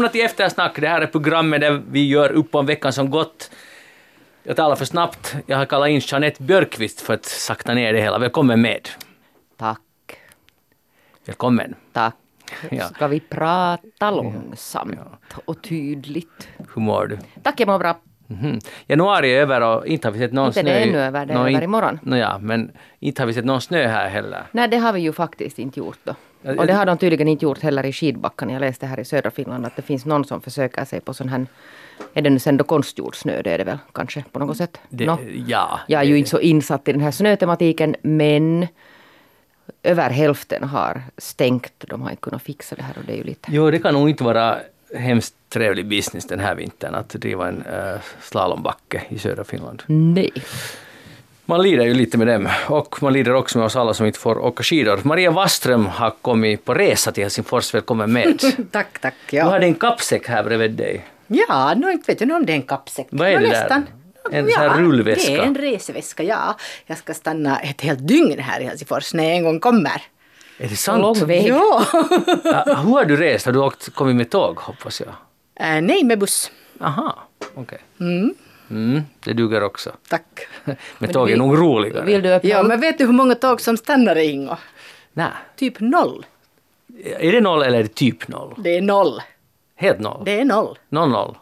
välkomna till Eftersnack. Det här är programmet där vi gör upp om veckan som gått. Jag talar för snabbt. Jag har kallat in Jeanette Björkqvist för att sakta ner det hela. Välkommen med. Tack. Välkommen. Tack. Ja. Ska vi prata långsamt och tydligt? Hur mår du? Tack, jag mår bra. Mhm. Januari är över och inte har vi sett någon Inte snö. det i- ännu över, det är Nå, över imorgon. Nå ja, men inte har vi sett någon snö här heller. Nej, det har vi ju faktiskt inte gjort då. Och det har de tydligen inte gjort heller i skidbackarna. Jag läste här i södra Finland att det finns någon som försöker sig på sån här är det nu sen då konstgjord snö? Det är det väl kanske på något sätt? Det, Nå. Ja. Jag är ju inte så insatt i den här snötematiken men över hälften har stängt. De har inte kunnat fixa det här och det är ju lite... Jo, det kan nog inte vara hemskt trevlig business den här vintern att driva en uh, slalombacke i södra Finland. Nej. Man lider ju lite med dem och man lider också med oss alla som inte får åka skidor. Maria Waström har kommit på resa till Helsingfors. Välkommen med. Tack, tack. Du Ja, har din kappsäck här bredvid dig. ja nu inte vet jag om det är en kappsäck. Vad är det där? nästan. En sån här rullväska? Det är en reseväska, ja. Jag ska stanna ett helt dygn här i Helsingfors när jag en gång kommer. Är det sant? Lång väg. Ja. Ja, hur har du rest? Har du åkt, kommit med tåg hoppas jag? Äh, nej, med buss. Aha, okej. Mm, det duger också. Tack. Med tåg är nog roligare. Vill du öppna Ja, men vet du hur många tåg som stannar i Ingo? Nej. Typ noll. Är det noll eller är det typ noll? Det är noll. Helt noll? Det är noll. Noll noll?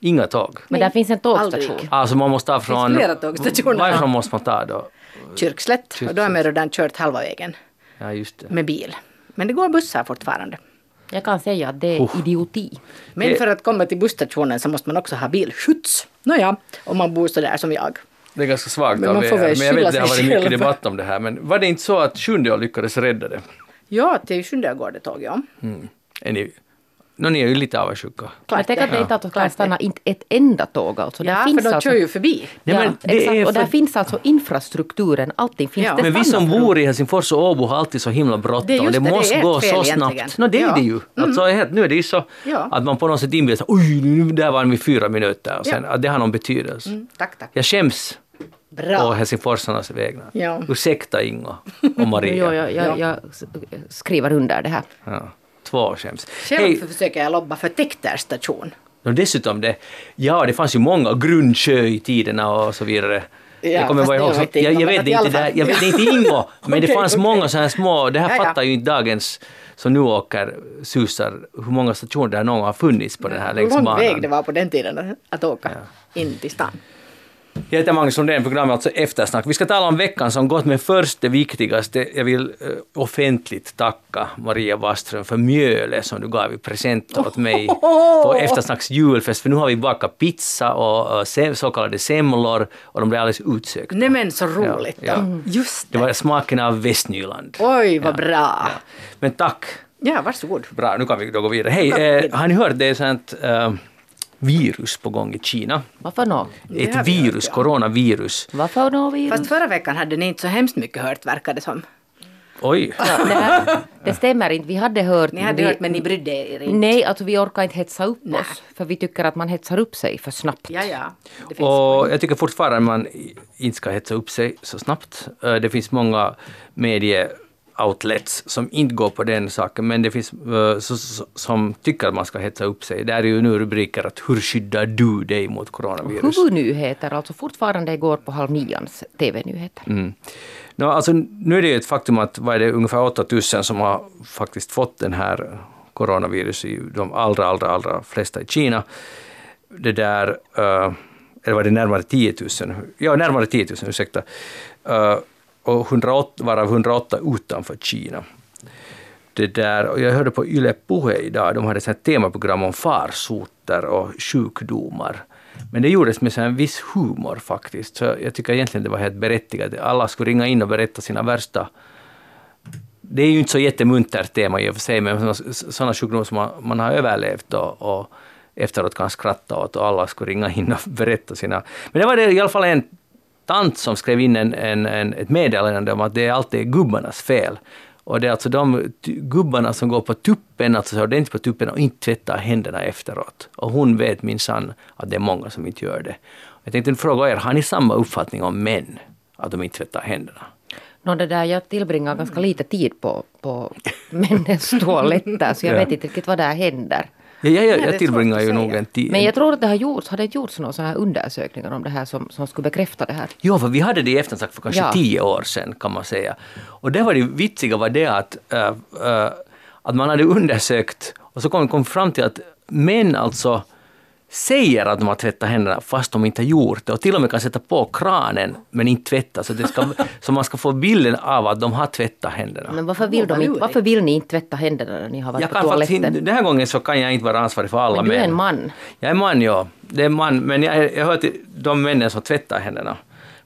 Inga tåg? Men där finns en tågstation. Aldrig. Alltså man måste ta från... flera tågstationer. Varifrån måste man ta då? Kyrkslätt. Och då har man redan kört halva vägen Ja, just det. med bil. Men det går bussar fortfarande. Jag kan säga att det är idioti. Men Det- för att komma till busstationen så måste man också ha bilskjuts. Nåja, om man bor så där som jag. Det är ganska svagt Men av man er. får väl Men jag vet att det har varit mycket debatt om det här. Men var det inte så att Sjundeå lyckades rädda det? Ja, till Sjundeå går det tåg, ja. Är ni... Nå, ni är ju lite avundsjuka. Jag tänker att det inte att stanna inte ett enda tåg alltså. Ja, finns för de alltså, kör ju förbi. Ja, men det exakt. är Och där för- finns alltså infrastrukturen, allting finns. Ja. Det Men vi som för- bor i Helsingfors och Åbo har alltid så himla bråttom. Det det det, måste gå så egentligen. snabbt. No, det är Ja. det ju. Alltså, helt- nu är det ju så Ja. att man på något sätt inbillar sig oj, nu där var vi fyra minuter. Och sen, Ja. att det har någon betydelse. Mm, tack, tack. Jag skäms på Bra. helsingforsarnas vägnar. Ja. Ursäkta Ingo och Maria. Jo, jag, jag, jag skriver under det här. Ja, två skäms. Själv Hej, försöker jag lobba för Täkters station. och dessutom det, ja det fanns ju många grundsjö i tiderna och så vidare. Ja, jag kommer bara det ihåg, så, jag, jag vet det inte fall. jag vet det inte Ingo, men det fanns okej. många sådana små, det här Ja, ja. fattar ju inte dagens som nu åker susar, hur många stationer där någon har funnits på den här Hur längs lång väg det banan. var på den tiden att åka in till stan. Jag heter Magnus Lundén, programmet alltså Eftersnack. Vi ska tala om veckan som gått, men först det viktigaste. Jag vill eh, offentligt tacka Maria Waström för mjölet som du gav i present åt mig på Eftersnacks julfest. För nu har vi bakat pizza och eh, så kallade semlor och de blev alldeles utsökta. Nej men så roligt. Ja, ja. då. Just Det det. var smaken av Västnyland. Oj, vad bra. Men tack. Ja, varsågod. Bra, nu kan vi då gå vidare. Hej, eh, har ni hört det är sånt eh, virus på gång i Kina? Varför nå? Ett virus, hört, ja. coronavirus. Varför nå virus? Fast förra veckan hade ni inte så hemskt mycket hört verkar det som. Oj. Ja, det, här, det stämmer inte. Vi hade hört. Ni hade vi, hört men ni brydde er inte. Nej, alltså vi orkar inte hetsa upp Nej. oss. För vi tycker att man hetsar upp sig för snabbt. Ja, ja. Och jag tycker fortfarande man inte ska hetsa upp sig så snabbt. Eh, Det finns många medieoutlets som inte går på den saken, men det finns eh, som tycker att man ska hetsa upp sig. Där är ju nu rubriker att hur skyddar du dig mot coronavirus? Huvudnyheter, alltså fortfarande igår på halv nians TV-nyheter. Mm. No, alltså, nu är det ju ett faktum att vad är det, ungefär 8000 som har faktiskt fått den här coronavirus i de allra, allra, allra flesta i Kina. Det där, uh, eller var det närmare 10 000? Ja, närmare 10 000, ursäkta. Och 108, varav 108 utanför Kina. Det där, och jag hörde på Yle Puhe idag, de hade ett temaprogram om farsoter och sjukdomar. Men det gjordes med en viss humor faktiskt, så jag tycker egentligen det var helt berättigat. Alla skulle ringa in och berätta sina värsta det är ju inte så jättemuntert tema i och för sig, men sådana sjukdomar som man, man har överlevt och, och efteråt kan skratta åt och alla skulle ringa in och berätta sina... Men det var det i alla fall en tant som skrev in en, en, en, ett meddelande om att det alltid är gubbarnas fel. Och det är alltså de gubbarna som går på tuppen, alltså så ordentligt på tuppen och inte tvättar händerna efteråt. Och hon vet minsann att det är många som inte gör det. Jag tänkte fråga er, har ni samma uppfattning om män? Att de inte tvättar händerna? Nå, det där, jag tillbringar ganska lite tid på, på männens toaletter så jag Ja. vet inte riktigt vad där händer. Ja, ja, ja, det är jag svårt tillbringar ju nog en tid. Men jag tror att det har gjorts, har det gjorts några sådana här undersökningar om det här som, som skulle bekräfta det här? Jo, för vi hade det i eftersnack för kanske Ja. tio år sedan kan man säga. Och det var det vitsiga var det att, äh, äh, att man hade undersökt och så kom kom fram till att män alltså säger att de har tvättat händerna fast de inte har gjort det och till och med kan sätta på kranen men inte tvätta så, det ska, så man ska få bilden av att de har tvättat händerna. Men varför vill, de inte, varför vill ni inte tvätta händerna när ni har varit Jag på kan faktiskt toaletten? inte, den här gången så kan jag inte vara ansvarig för alla Men du är män. en man. Jag är man, ja. Det är man, men jag, jag hör till de männen som tvättar händerna.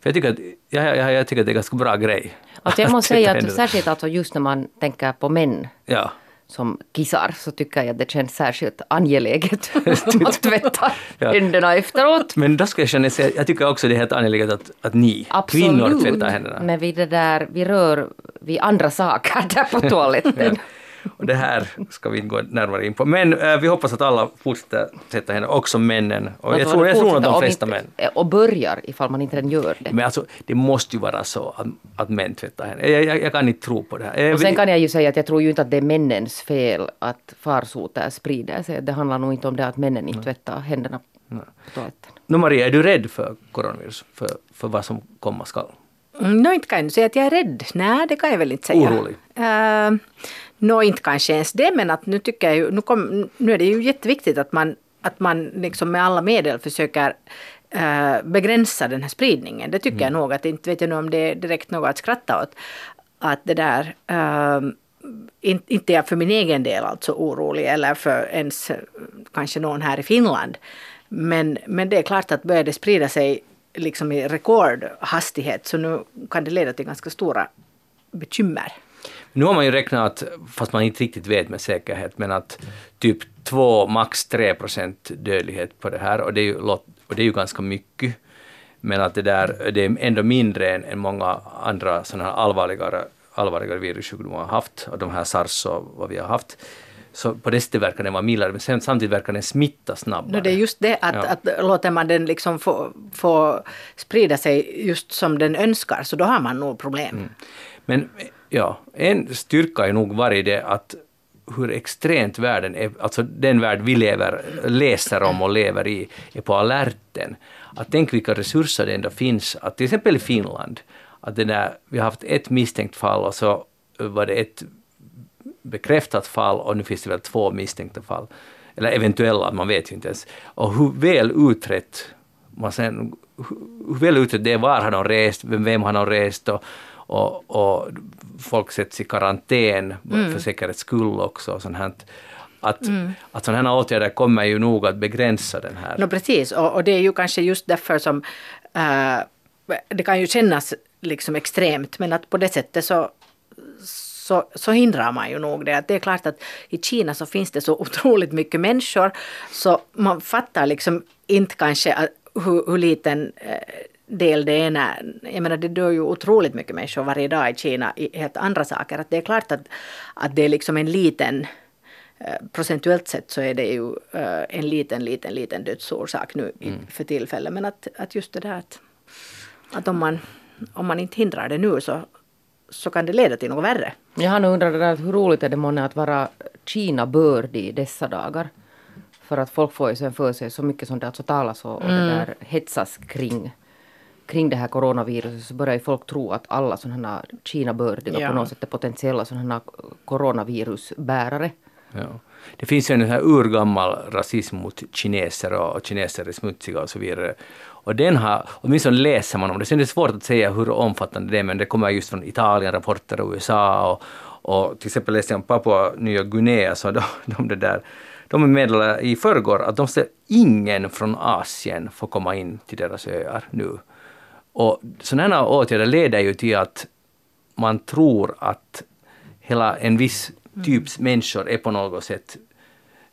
För jag tycker att, jag, jag, jag tycker att det är en ganska bra grej. Alltså jag måste säga att särskilt alltså just när man tänker på män Ja. Som kissar så tycker jag att det känns särskilt angeläget att tvätta Ja. händerna efteråt. Men då ska jag känna säga, jag tycker också det är helt angeläget att, att ni kvinnor tvättar händerna. Men vi, det där, vi rör vid andra saker där på toaletten. Och det här ska vi inte gå närmare in på. Men eh, vi hoppas att alla fortsätter tvätta händerna, också männen. Och jag tror, jag tror att de flesta män. inte- Och börjar ifall man inte redan gör det. Men alltså, det måste ju vara så att, att män tvättar händerna. Jag, jag, jag kan inte tro på det här. Eh, Och sen kan jag ju säga att jag tror ju inte att det är männens fel att farsoter sprider sig. Det handlar nog inte om det att männen inte tvättar händerna på toaletten. Nå Maria, är du rädd för coronavirus? För, för vad som komma skall? Mm, Nå, inte kan jag säga att jag är rädd. Nej, det kan jag väl inte säga. Orolig? Uh, Nå, inte kanske ens det, men att nu tycker jag ju, nu, kom, nu är det ju jätteviktigt att man, att man liksom med alla medel försöker eh, begränsa den här spridningen. Det tycker jag nog att, inte vet jag nu om det är direkt något att skratta åt. Att det där, uh, inte, inte jag för min egen del alltså orolig eller för ens kanske någon här i Finland. Men, men det är klart att börjar det sprida sig liksom i rekordhastighet så nu kan det leda till ganska stora bekymmer. Nu har man ju räknat, fast man inte riktigt vet med säkerhet, men att typ 2, max 3 procent dödlighet på det här och det är ju, och det är ju ganska mycket. Men att det, där, det är ändå mindre än, än många andra sådana här allvarligare, allvarligare virussjukdomar har haft, och de här sars och vad vi har haft. Så på det sättet verkar den vara mildare, men sen, samtidigt verkar den smitta snabbare. No, det är just det att, Ja. att låter man den liksom få, få sprida sig just som den önskar så då har man nog problem. Men ja, en styrka är nog varit det att hur extremt världen är, alltså den värld vi lever, läser om och lever i, är på alerten. Att tänk vilka resurser det ändå finns, att till exempel i Finland, att det där, vi har haft ett misstänkt fall och så var det ett bekräftat fall och nu finns det väl två misstänkta fall. Eller eventuella, man vet ju inte ens. Och hur väl utrett man sen, hur hur väl utrett det är, var har de rest, vem, vem har de rest och, och, och folk sätts i karantän för säkerhets skull också. Och sånt här. Att, att sådana här åtgärder kommer ju nog att begränsa den här. No, precis, och, och det är ju kanske just därför som eh, det kan ju kännas liksom extremt men att på det sättet så så, så hindrar man ju nog det. Att det är klart att i Kina så finns det så otroligt mycket människor så man fattar liksom inte kanske att, hur, hur liten eh, del det är när, jag menar det dör ju otroligt mycket människor varje dag i Kina i helt andra saker. Att det är klart att, att det är liksom en liten eh, procentuellt sett så är det ju eh, en liten, liten, liten dödsorsak nu i, för tillfället. Men att, att just det där att, att om, man, om man inte hindrar det nu så, så kan det leda till något värre. Jag har nog undrat det där, hur roligt är det månne att vara Kina-bördig i dessa dagar? För att folk får ju sen för sig så mycket som det alltså talas och, och det där hetsas kring, kring det här coronaviruset så börjar ju folk tro att alla sådana Kina-bördiga Ja. på något sätt är potentiella sådana här coronavirusbärare. Ja. Det finns ju en här urgammal rasism mot kineser och, och kineser är smutsiga och så vidare. Och den har, åtminstone läser man om det, sen är det svårt att säga hur omfattande det är, men det kommer just från Italien, rapporter och USA och, och till exempel läste jag om Papua Nya Guinea, så de, de, det där, de meddelade i förrgår att de ser ingen från Asien får komma in till deras öar nu. Och sådana här åtgärder leder ju till att man tror att hela en viss typs människor är på något sätt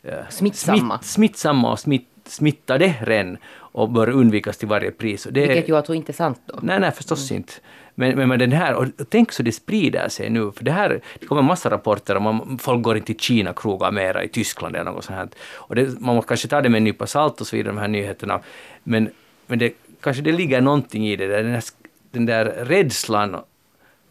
eh, Smittsamma. Smitt, smittsamma och smitt, smittade redan och bör undvikas till varje pris. Och det, Vilket ju alltså inte är sant då. Nej, nej, förstås inte. Men, men, men den här, och tänk så det sprider sig nu, för det här, det kommer massa rapporter om att folk går inte till Kina-krogar mera i Tyskland eller något sånt här. Och det, man måste kanske ta det med en nypa salt och så vidare, de här nyheterna. Men, men det, kanske det ligger någonting i det där, den, där, den där rädslan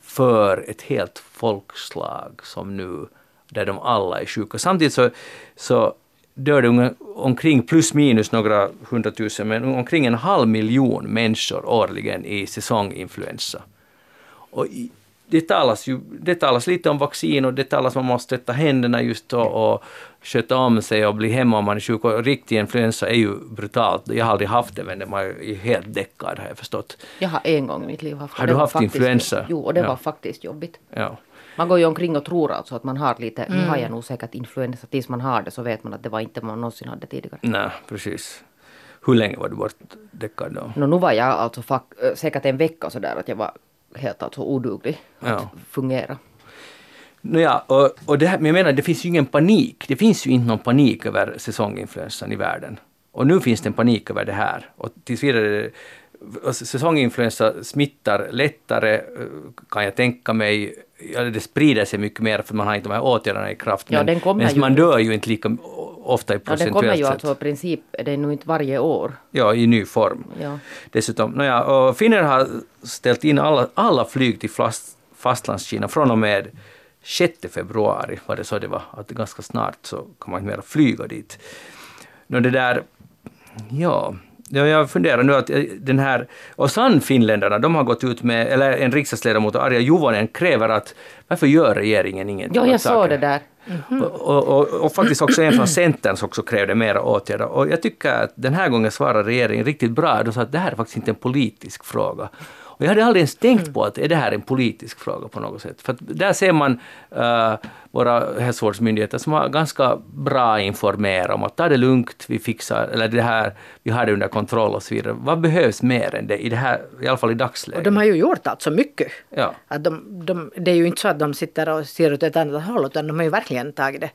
för ett helt folkslag som nu, där de alla är sjuka. Samtidigt så, så dör det omkring plus minus några hundratusen, men omkring en halv miljon människor årligen i säsonginfluensa. Och det, talas ju, det talas lite om vaccin och det talas om att man måste tvätta händerna just och, och sköta om sig och bli hemma om man är sjuk. Och riktig influensa är ju brutalt. Jag har aldrig haft det, men det var ju helt däckad har jag förstått. Jag har en gång i mitt liv haft Har det du var haft faktiskt- influensa? Jo, och det Ja. var faktiskt jobbigt. Ja. Man går ju omkring och tror alltså att man har lite, Mm. nu har jag nog säkert influensa, tills man har det så vet man att det var inte man någonsin hade tidigare. Nej, precis. Hur länge var du bortdäckad då? Nå, nu var jag alltså fak- äh, säkert en vecka sådär att jag var helt alltså oduglig att Ja. fungera. Nåja, och, och det här, men jag menar, det finns ju ingen panik. Det finns ju inte någon panik över säsonginfluensan i världen. Och nu finns det en panik över det här. Och tills vidare, säsonginfluensa smittar lättare, eh, kan jag tänka mig. Ja, det sprider sig mycket mer för man har inte de här åtgärderna i kraft. Ja, men ju- man dör ju inte lika ofta i Ja, den procentuellt kommer ju sett. alltså i princip, det är nog inte varje år. Ja, i ny form. Ja. Dessutom, nåja, och Finnair har ställt in alla, alla flyg till fast, fastlandskina från och med 6 februari, var det så det var, att ganska snart så kan man inte mer flyga dit. Nå det där, ja, ja, jag funderar nu att eh, den här, och Sannfinländarna, de har gått ut med, eller en riksdagsledamot, Arja Juvonen, kräver att varför gör regeringen ingenting Ja, jag såg det där. Och, och, och faktiskt också en från Centern som också krävde mera åtgärder. Och jag tycker att den här gången svarar regeringen riktigt bra. De sa att det här är faktiskt inte en politisk fråga. Och jag hade aldrig ens tänkt på att är det här en politisk fråga på något sätt. För att där ser man uh, våra hälsovårdsmyndigheter som har ganska bra informerat om att ta det lugnt, vi fixar, eller det här, vi har det under kontroll och så vidare. Vad behövs mer än det i det här, i alla fall i dagsläget? Och de har ju gjort alltså mycket. Ja. Att de, de, det är ju inte så att de sitter och ser åt ett annat håll utan de har ju verkligen tagit det.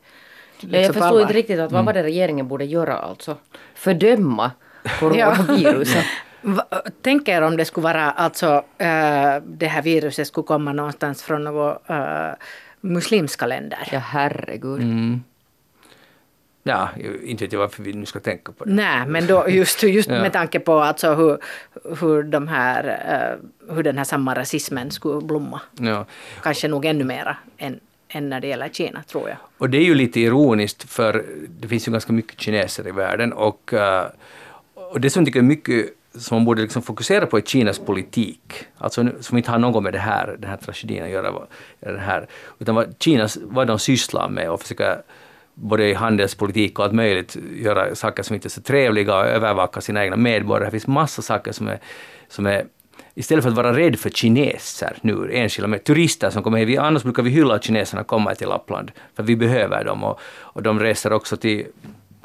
Ja, jag liksom på förstår inte riktigt att vad Mm. var det regeringen borde göra alltså? Fördöma coronaviruset. Tänk er om det skulle vara alltså äh, det här viruset skulle komma någonstans från något äh, muslimska länder. Ja herregud. Mm. Ja, inte vet jag varför vi nu ska tänka på det. Nej, men då just, just Ja. med tanke på alltså hur, hur, de här, äh, hur den här samma rasismen skulle blomma. Ja. Kanske nog ännu mera än, än när det gäller Kina, tror jag. Och det är ju lite ironiskt för det finns ju ganska mycket kineser i världen och, eh, och det som jag tycker är mycket som man borde liksom fokusera på är Kinas politik. Alltså nu- som inte har något med det här, den här tragedin att göra. Det här, utan vad, Kinas, vad de sysslar med och försöka både i handelspolitik och allt möjligt göra saker som inte är så trevliga och övervaka sina egna medborgare. Det finns massa saker som är, som är Istället för att vara rädd för kineser nu, enskilda med turister som kommer hit. Vi, annars brukar vi hylla att kineserna kommer till Lappland, för vi behöver dem. Och, och de reser också till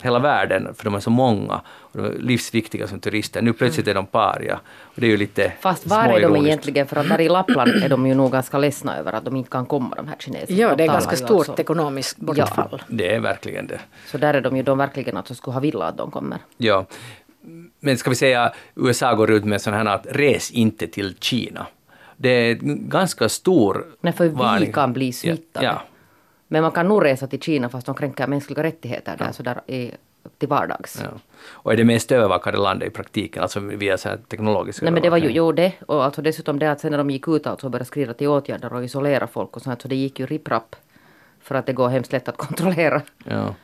hela världen, för de är så många. Och de är livsviktiga som turister. Nu plötsligt är de paria. Och det är ju lite Fast var är de egentligen? För att där i Lappland är de ju nog ganska ledsna över att de inte kan komma de här kineserna. Ja, De det är ganska ju stort alltså- ekonomiskt bortfall. Det är verkligen det. Så där är de ju de verkligen alltså skulle ha velat att de kommer. Ja. Men ska vi säga, USA går ut med sån här att res inte till Kina. Det är en ganska stor Nej, för varning. vi kan bli smittade. Ja, Men man kan nog resa till Kina fast de kränker mänskliga rättigheter där sådär i, till vardags. ja. Och är det mest övervakade landet i praktiken, alltså via så här teknologisk Nej men det var ju, jo det och alltså dessutom det att sen när de gick ut alltså och började skriva till åtgärder och isolera folk och sånt så det gick ju ripp-rapp. För att det går hemskt lätt att kontrollera. Ja.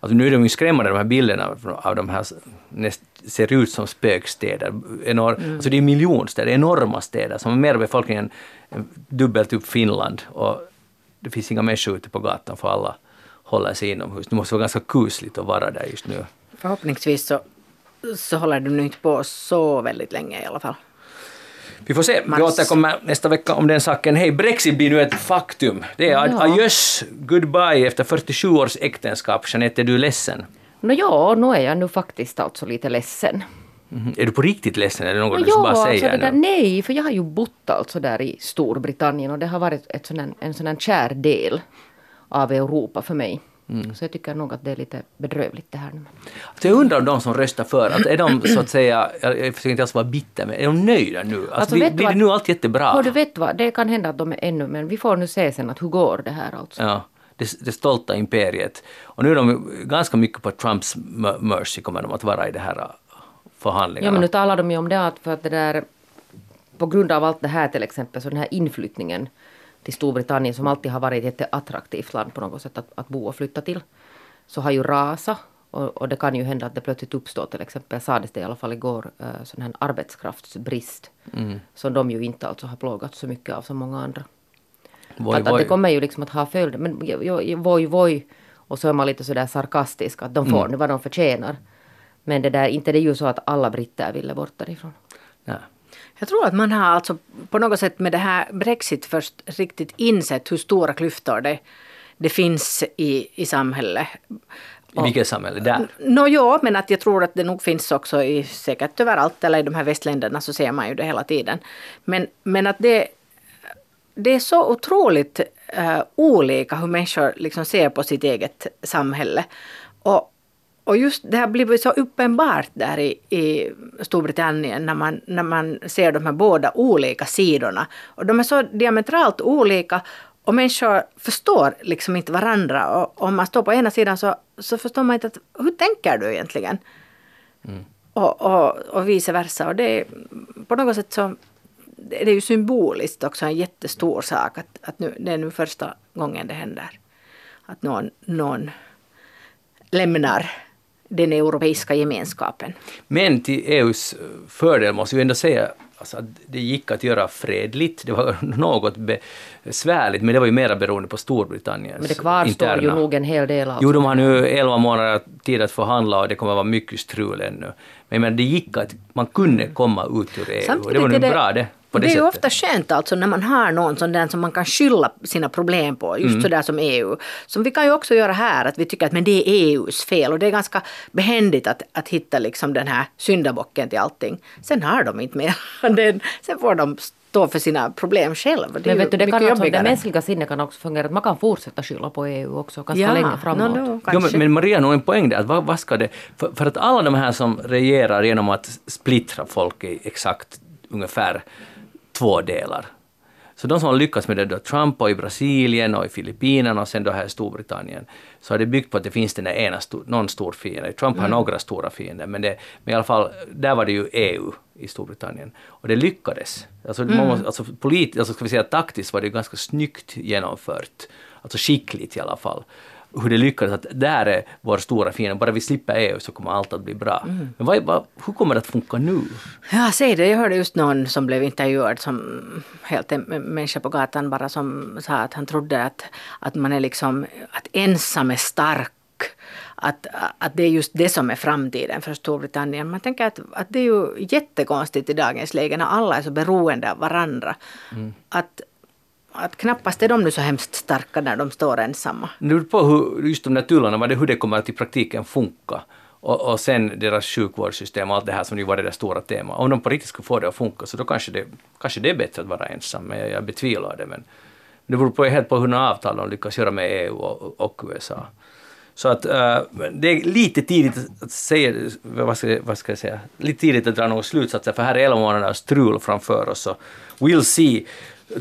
Alltså nu är de ju skrämmande de här bilderna av de här näst, ser ut som spökstäder. Enor, Mm. Alltså det är miljonstäder, enorma städer som har mer befolkning än dubbelt upp Finland. Och det finns inga människor ute på gatan för alla håller sig inomhus. Det måste vara ganska kusligt att vara där just nu. Förhoppningsvis så, så håller de nu inte på så väldigt länge i alla fall. Vi får se. Vi återkommer nästa vecka om den saken. Hej, Brexit blir nu ett faktum. Det är Ja. adjöss, goodbye efter 47 års äktenskap. Jeanette, är du ledsen? Nå ja, nu är jag nu faktiskt alltså lite ledsen. Mhm. Är du på riktigt ledsen eller något Nå du ja, bara alltså säger det där, nu? nej, för jag har ju bott alltså där i Storbritannien och det har varit ett sån här, en sån här kär del av Europa för mig. Mm. Så jag tycker nog att det är lite bedrövligt det här nu. Så jag undrar om de som röstar för, att är de så att säga, jag försöker inte alls vara bitter, men är de nöjda nu? Alltså, Alltså, blir, blir det nu allt jättebra? Hör du vet vad, det kan hända att de är ännu, men vi får nu se sen att hur går det här alltså. Ja, det, det stolta imperiet. Och nu är de ganska mycket på Trumps mercy kommer de att vara i det här förhandlingarna. Ja men nu talar de ju om det att för att det där på grund av allt det här till exempel så den här inflyttningen till Storbritannien som alltid har varit ett jätteattraktivt land på något sätt att, att bo och flytta till så har ju rasat Och, och, det kan ju hända att det plötsligt uppstår till exempel, sades det i alla fall igår, uh, sån här arbetskraftsbrist. Mm. Som de ju inte alltså har plågats så mycket av som många andra. Voi, att, att det kommer ju liksom att ha följder. Men voj, voj. Och så är man lite sådär sarkastisk att de får mm. nu vad de förtjänar. Men det där, inte det är ju så att alla britter ville bort därifrån. Nej. Jag tror att man har alltså på något sätt med det här Brexit först riktigt insett hur stora klyftor det, det finns i, i samhället. I vilket samhälle? Där? No, ja, men att jag tror att det nog finns också i säkert överallt eller i de här västländerna så ser man ju det hela tiden. Men, men att det, det är så otroligt uh, olika hur människor liksom ser på sitt eget samhälle. Och, och just det har blivit så uppenbart där i, i Storbritannien när man, när man ser de här båda olika sidorna. Och de är så diametralt olika och människor förstår liksom inte varandra. Och om man står på ena sidan så, så förstår man inte att, hur tänker du egentligen? Mm. Och, och, och vice versa. Och det är på något sätt så det är ju symboliskt också en jättestor sak att, att nu, det är nu första gången det händer. Att någon, någon lämnar den europeiska gemenskapen. Men till EUs fördel måste vi ändå säga alltså, att det gick att göra fredligt. Det var något besvärligt, men det var ju mera beroende på Storbritanniens Men det kvarstår interna. ju nog en hel del. Alltså. Jo, de har nu elva månader tid att förhandla och det kommer att vara mycket strul ännu. Men, men det gick att, man kunde komma ut ur EU Samtidigt och det var nu det, bra det det är ju ofta skönt alltså när man har någon sån där som man kan skylla sina problem på, just mm. sådär som EU. Som vi kan ju också göra här, att vi tycker att men det är EUs fel och det är ganska behändigt att, att hitta liksom den här syndabocken till allting. Sen har de inte mer. sen får de stå för sina problem själv. Det men vet du, det, kan alltså, det mänskliga sinnet kan också fungera att man kan fortsätta skylla på EU också ganska ja, länge framåt. No, no, jo, men, men Maria har en poäng där. Vad, vad ska det, för, för, att alla de här som regerar genom att splittra folk i exakt ungefär två delar. Så de som har lyckats med det, då, Trump och i Brasilien och i Filippinerna och sen då här i Storbritannien, så har det byggt på att det finns den ena sto någon stor fiende. Trump har mm. några stora fiender, men, det, men i alla fall, där var det ju EU i Storbritannien. Och det lyckades. Alltså, mm. måste, alltså, polit, alltså ska vi säga taktiskt var det ganska snyggt genomfört. Alltså skickligt i alla fall hur det lyckades, att där är vår stora fiende, bara vi slipper EU så kommer allt att bli bra. Mm. Men vad, vad, hur kommer det att funka nu? Ja, säg det. Jag hörde just någon som blev intervjuad som helt en människa på gatan bara som sa att han trodde att, att man är liksom, att ensam är stark att, att det är just det som är framtiden för Storbritannien. Man tänker att, att det är ju jättekonstigt i dagens läge när alla är så beroende av varandra. Mm. Att, att knappast är de nu så hemskt starka när de står ensamma. Det beror på hur, just de där tullarna, hur det kommer att i praktiken funka. Och, och sen deras sjukvårdssystem och allt det här som ju var det där stora temat. Om de på riktigt skulle få det att funka så då kanske det, kanske det är bättre att vara ensam, men jag, jag betvivlar det. Men det beror på, helt på hur avtal de lyckas göra med EU och, och USA. Så att äh, det är lite tidigt att säga, vad ska, vad ska jag säga, lite tidigt att dra några slutsatser för här är elva månader strul framför oss. Så we'll see.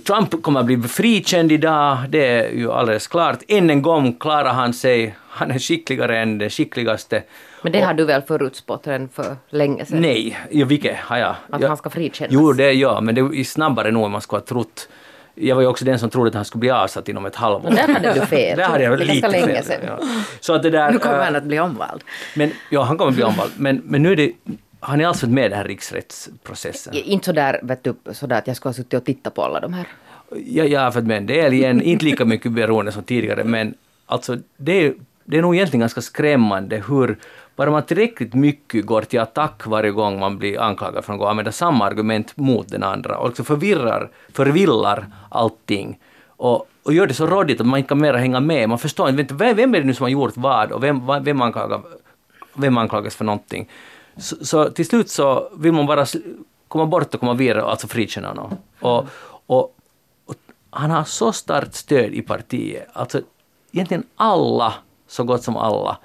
Trump kommer att bli frikänd idag, det är ju alldeles klart. Än en gång klarar han sig, han är skickligare än den skickligaste. Men det har du väl förutspått redan för länge sedan? Nej, ja, vilket har jag? Att jag, han ska frikännas? Jo, det ja, men det är snabbare nog än man skulle ha trott. Jag var ju också den som trodde att han skulle bli avsatt inom ett halvår. Men där hade du fel. där hade jag lite länge sedan. Ja. Så att det där, nu kommer han att bli omvald. Men, ja, han kommer att bli omvald. Men, men nu är det har ni alltså med i den här riksrättsprocessen? Inte sådär, vet du, sådär att jag skulle ha suttit och tittat på alla de här. Ja, jag har följt med en del igen, inte lika mycket beroende som tidigare, men alltså det är, det är nog egentligen ganska skrämmande hur bara man tillräckligt mycket går till attack varje gång man blir anklagad för att använda samma argument mot den andra och liksom förvirrar, förvillar allting och, och gör det så råddigt att man inte kan mera hänga med. Man förstår inte, vem är det nu som har gjort vad och vem, vem, anklagar, vem anklagas för någonting. Så, så, till slut så vill man bara komma bort och komma vidare, alltså frikänna honom. Och, och, och, han har så starkt stöd i partiet. Alltså egentligen alla, så gott som alla,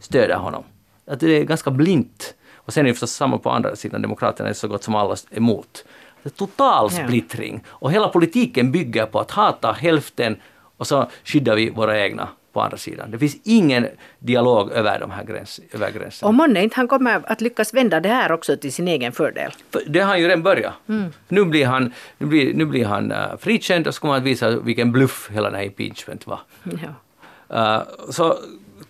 stöder honom. Att det är ganska blint. Och sen är det förstås samma på andra sidan, Demokraterna är så gott som alla emot. Det är total splittring. Och hela politiken bygger på att hata hälften och så skyddar vi våra egna på andra sidan. Det finns ingen dialog över de här gräns, över gränserna. Och månne inte han kommer att lyckas vända det här också till sin egen fördel? För det har han ju redan börjat. Mm. Nu blir han, nu blir, nu blir han uh, frikänd och så kommer han att visa vilken bluff hela den här impeachment var. Ja. Uh, så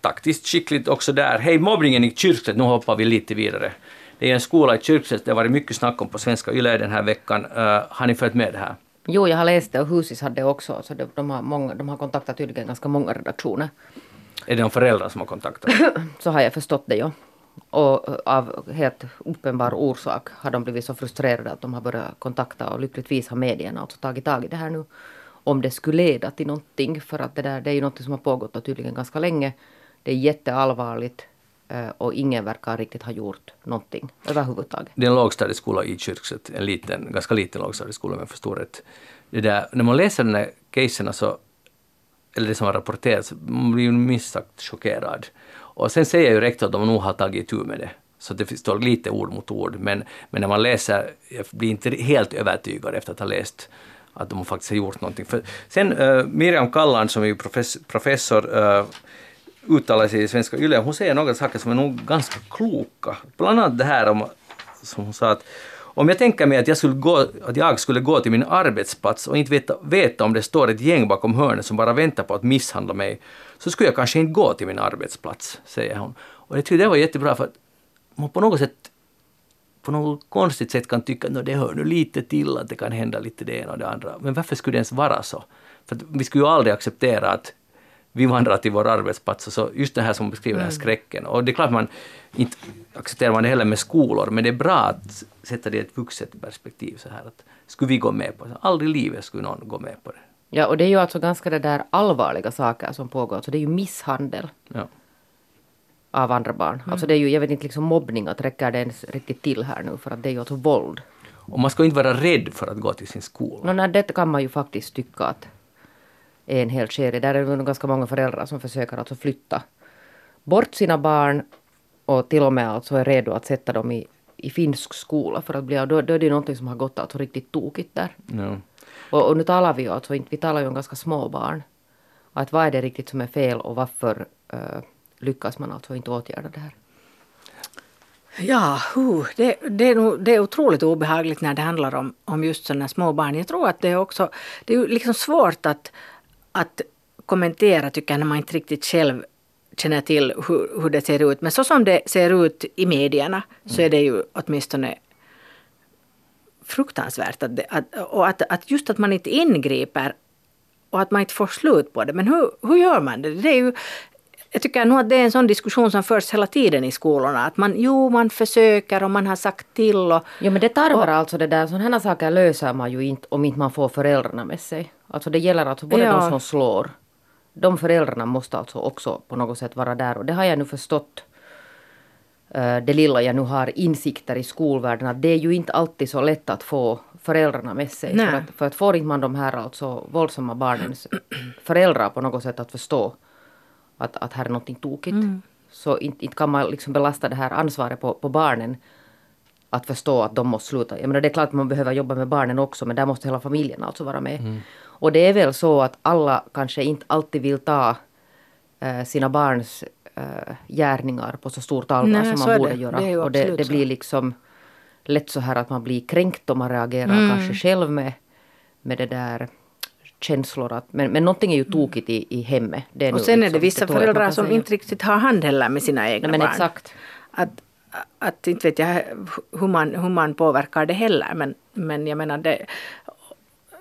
taktiskt skickligt också där. Hej, mobbningen i Kyrkslätt, nu hoppar vi lite vidare. Det är en skola i Kyrkslätt, det har varit mycket snack om på Svenska Yle den här veckan. Uh, har ni följt med det här? Jo, jag har läst det och Husis hade också, så de, de, har många, de har kontaktat tydligen ganska många redaktioner. Är det de föräldrar som har kontaktat? så har jag förstått det, ja. Och av helt uppenbar orsak har de blivit så frustrerade att de har börjat kontakta och lyckligtvis har medierna alltså tagit tag i det här nu. Om det skulle leda till någonting, för att det där det är ju någonting som har pågått tydligen ganska länge. Det är jätteallvarligt eh, Eh, och ingen verkar riktigt ha gjort någonting överhuvudtaget. Det är en lågstadieskola i Kyrkset, en liten, ganska liten lågstadieskola om jag förstår rätt. Det där, när man läser den här casen så, eller det som har rapporterats, man blir ju minst sagt chockerad. Och sen säger ju rektor att de nog har tagit itu med det. Så det står lite ord mot ord. Men, men när man läser, jag blir inte helt övertygad efter att ha läst att de faktiskt har gjort någonting. För sen uh, Miriam Kallan som är professor, professor uh, uttalar sig i Svenska Yle, hon säger några saker som är nog ganska kloka. Bland annat det här om, som hon sa att om jag tänker mig att jag, skulle gå, att jag skulle gå till min arbetsplats och inte veta, veta om det står ett gäng bakom hörnet som bara väntar på att misshandla mig, så skulle jag kanske inte gå till min arbetsplats, säger hon. Och jag tycker det var jättebra för att man på något sätt på något konstigt sätt kan tycka att det hör nu lite till att det kan hända lite det ena och det andra. Men varför skulle det ens vara så? För vi skulle ju aldrig acceptera att vi vandrar till vår arbetsplats. Så just det här som beskriver mm. den här mm. skräcken. Och det är klart man inte accepterar man det heller med skolor, men det är bra att sätta det i ett vuxet perspektiv. Så här, att skulle vi gå med på det? Aldrig i livet skulle någon gå med på det. Ja, och det är ju alltså ganska det där allvarliga saker som pågår. Alltså det är ju misshandel. Ja. Av andra barn. Mm. Alltså det är ju, jag vet inte, liksom mobbning, att räcker det ens riktigt till här nu? För att det är ju alltså våld. Och man ska inte vara rädd för att gå till sin skola. No, nej, det kan man ju faktiskt tycka att en hel serie. Där är det ganska många föräldrar som försöker alltså flytta bort sina barn och till och med alltså är redo att sätta dem i, i finsk skola för att bli, då, då är det någonting som har gått alltså riktigt tokigt där. No. Och, och, nu talar vi ju alltså inte, vi talar ju om ganska små barn. Att vad är det riktigt som är fel och varför uh, lyckas man alltså inte åtgärda det här? Ja, uh, det, det, är nog, det är otroligt obehagligt när det handlar om, om just sådana små barn. Jag tror att det är också det är liksom svårt att, att kommentera tycker jag när man inte riktigt själv känner till hur, hur det ser ut. Men så som det ser ut i medierna så är det ju åtminstone fruktansvärt. Att det, att, och att, att just att man inte ingriper och att man inte får slut på det. Men hur, hur gör man det? det är ju, jag tycker nog att det är en sån diskussion som förs hela tiden i skolorna. Att man, jo, man försöker och man har sagt till. Och, jo, men det tarvar alltså det där. Sådana saker löser man ju inte om inte man får föräldrarna med sig. Alltså det gäller alltså både ja. de som slår. De föräldrarna måste alltså också på något sätt vara där. Och det har jag nu förstått. Uh, det lilla jag nu har insikter i skolvärlden. Att det är ju inte alltid så lätt att få föräldrarna med sig. För att, för att får inte man de här alltså våldsamma barnens föräldrar på något sätt att förstå att, att här är någonting tokigt. Mm. Så inte, inte kan man liksom belasta det här ansvaret på, på barnen att förstå att de måste sluta. Jag menar, det är klart att man behöver jobba med barnen också men där måste hela familjen alltså vara med. Mm. Och det är väl så att alla kanske inte alltid vill ta äh, sina barns äh, gärningar på så stort allvar Nej, som man borde det. göra. Det och det, det blir liksom lätt så här att man blir kränkt och man reagerar mm. kanske själv med, med det där känslor. Att, men, men någonting är ju tokigt i, i hemmet. Och sen liksom, är det vissa det föräldrar som inte riktigt har hand heller med sina egna Nej, men barn. Exakt. Att, att inte vet jag hur man, hur man påverkar det heller. Men, men jag menar det,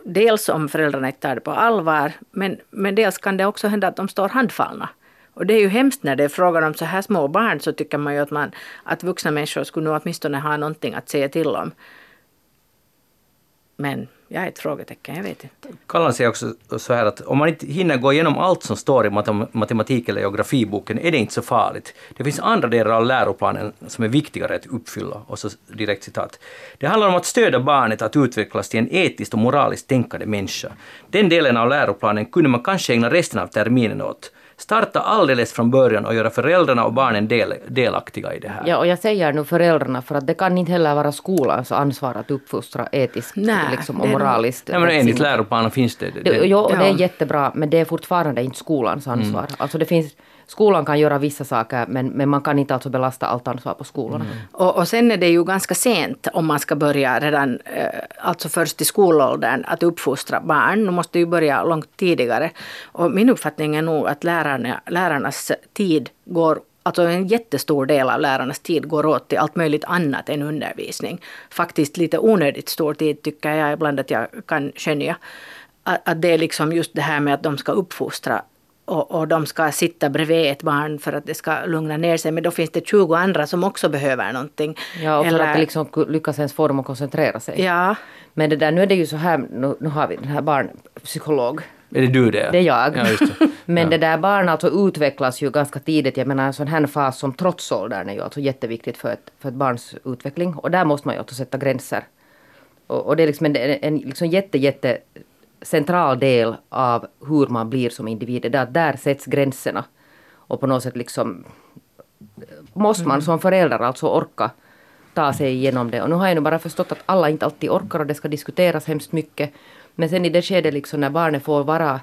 dels om föräldrarna inte tar det på allvar, men, men dels kan det också hända att de står handfallna. Och det är ju hemskt när det är frågan om så här små barn så tycker man ju att, man, att vuxna människor skulle nog åtminstone ha någonting att säga till om. Men jag är ett frågetecken, jag vet inte. Kallan säger också så här att om man inte hinner gå igenom allt som står i matematik eller geografiboken är det inte så farligt. Det finns andra delar av läroplanen som är viktigare att uppfylla. Och så direkt citat. Det handlar om att stödja barnet att utvecklas till en etiskt och moraliskt tänkande människa. Den delen av läroplanen kunde man kanske ägna resten av terminen åt. Starta alldeles från början och göra föräldrarna och barnen del, delaktiga i det här. Ja, och jag säger nu föräldrarna för att det kan inte heller vara skolans ansvar att uppfostra etiskt Nej, liksom, och moraliskt. Nej, men enligt läroplanen finns det. det, det jo, och ja. det är jättebra, men det är fortfarande inte skolans ansvar. Mm. Alltså det finns skolan kan göra vissa saker men, men man kan inte alltså belasta allt ansvar på skolorna. Mm. Och, och sen är det ju ganska sent om man ska börja redan, eh, alltså först i skolåldern, att uppfostra barn. Nu måste ju börja långt tidigare. Och min uppfattning är nog att lärarna, lärarnas tid går Alltså en jättestor del av lärarnas tid går åt till allt möjligt annat än undervisning. Faktiskt lite onödigt stor tid tycker jag ibland att jag kan skönja. Att, det är liksom just det här med att de ska uppfostra och, och, de ska sitta bredvid ett barn för att det ska lugna ner sig. Men då finns det 20 andra som också behöver någonting. Ja, och för Eller... att liksom lyckas ens få dem att koncentrera sig. Ja. Men det där, nu är det ju så här, nu, nu har vi den här barnpsykolog är det du det? Det är jag. Ja, det. Men ja. det där barnet alltså utvecklas ju ganska tidigt. Jag menar en sån här fas som trotsåldern är ju alltså jätteviktigt för ett, för ett barns utveckling. Och där måste man ju också sätta gränser. Och, och det är liksom en, en liksom jätte, jätte central del av hur man blir som individ. Det är att där sätts gränserna. Och på något sätt liksom måste man mm. som förälder alltså orka ta sig igenom det. Och nu har jag nu bara förstått att alla inte alltid orkar och det ska diskuteras hemskt mycket. Men sen i det skedet liksom när barnet får vara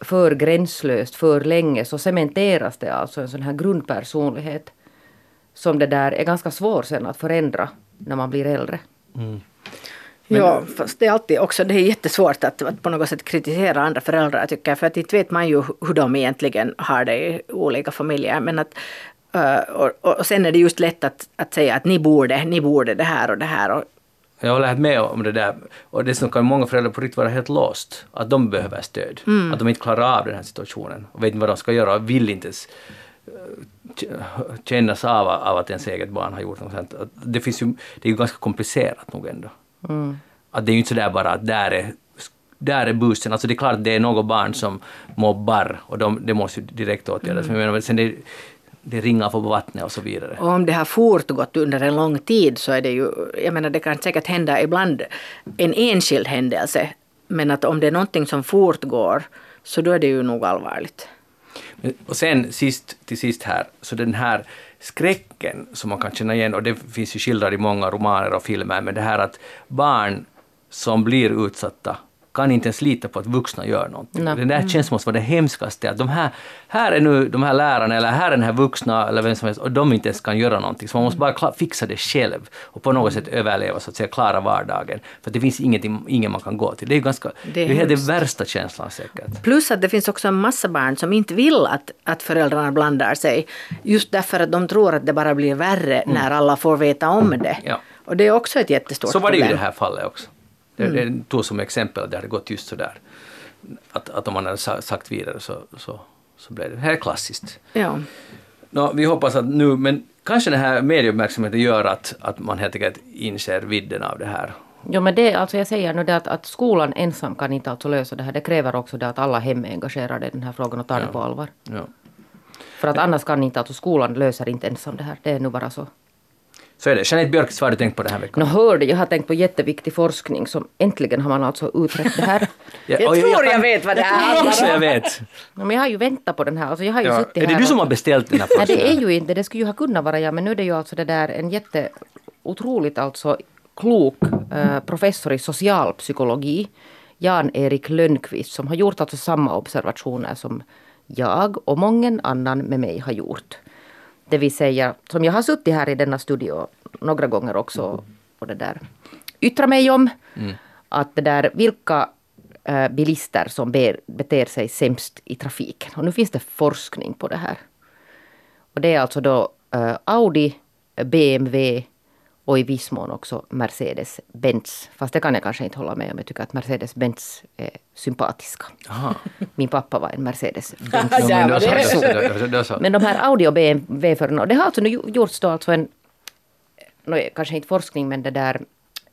för gränslöst för länge så cementeras det alltså en sån här grundpersonlighet som det där är ganska svår sen att förändra när man blir äldre. Mm. Men, ja, fast det är alltid också det är jättesvårt att, att på något sätt kritisera andra föräldrar tycker jag. För att inte vet man ju hur de egentligen har det i olika familjer. Men att, uh, och, och sen är det just lätt att, att säga att ni borde, ni borde det här och det här. Och jag håller helt med om det där. Och dessutom kan många föräldrar på riktigt vara helt lost. Att de behöver stöd. Mm. Att de inte klarar av den här situationen. Och vet inte vad de ska göra och vill inte ens eh, kännas av, av att ens eget barn har gjort något sånt. Det, finns ju, det är ju ganska komplicerat nog ändå. Mm. Att det är ju inte sådär bara att där är där är bussen. Alltså det är klart det är något barn som mobbar och de, det måste ju direkt åtgärdas. Mm. Men sen det, det ringar på vattnet och så vidare. Och om det har fortgått under en lång tid så är det ju, jag menar det kan säkert hända ibland en enskild händelse, men att om det är någonting som fortgår så då är det ju nog allvarligt. Och sen sist, till sist här, så den här skräcken som man kan känna igen, och det finns ju skildrat i många romaner och filmer, men det här att barn som blir utsatta kan inte ens lita på att vuxna gör någonting. Nej. Den där mm. känslan måste vara det hemskaste. Att de här, här är nu de här lärarna eller här är den här vuxna eller vem som helst och de inte ens kan göra någonting. Så man måste bara fixa det själv och på något sätt överleva, så att säga, klara vardagen. För det finns ingenting, ingen man kan gå till. Det är ju ganska, det är, det är den värsta känslan säkert. Plus att det finns också en massa barn som inte vill att, att föräldrarna blandar sig. Just därför att de tror att det bara blir värre mm. när alla får veta om det. Ja. Och det är också ett jättestort problem. Så var det ju i det här fallet också. Det, mm. det tog som exempel att det hade gått just så där. Att, att om man hade sagt vidare så, så, så blev det. Det här är klassiskt. Ja. Nå, vi hoppas att nu, men kanske den här medieuppmärksamheten gör att, att man helt enkelt inser vidden av det här. Jo men det, alltså jag säger nu det att, att skolan ensam kan inte alltså lösa det här. Det kräver också det att alla hem är engagerade i den här frågan och tar ja. det på allvar. Ja. För att annars kan inte, alltså skolan löser inte ensam det här. Det är nu bara så. Så är det. Jeanette Björk, vad har du tänkt på den här veckan? Nå hörde, jag har tänkt på jätteviktig forskning som äntligen har man alltså utrett det här. ja, jag tror jag, jag, vet vad det är. Jag också jag vet. men jag har ju väntat på den här. Alltså jag har ju ja. suttit är det här du som har beställt den här? Nej det är ju inte, det skulle ju ha kunnat vara jag men nu är det ju alltså det där en jätte otroligt alltså klok eh, professor i socialpsykologi Jan-Erik Lönnqvist som har gjort alltså samma observationer som jag och många annan med mig har gjort. Det vill säga, som jag har suttit här i denna studio några gånger också och det där yttra mig om. Mm. Att det där, vilka äh, bilister som ber, beter sig sämst i trafiken. Och nu finns det forskning på det här. Och det är alltså då äh, Audi, BMW och i viss mån också Mercedes-Benz. Fast det kan jag kanske inte hålla med om. Jag tycker att Mercedes-Benz är sympatiska. Aha. Min pappa var en Mercedes-Benz. men, de här Audi och BMW-förarna, det har alltså nu gjorts då alltså en, no, kanske inte forskning men det där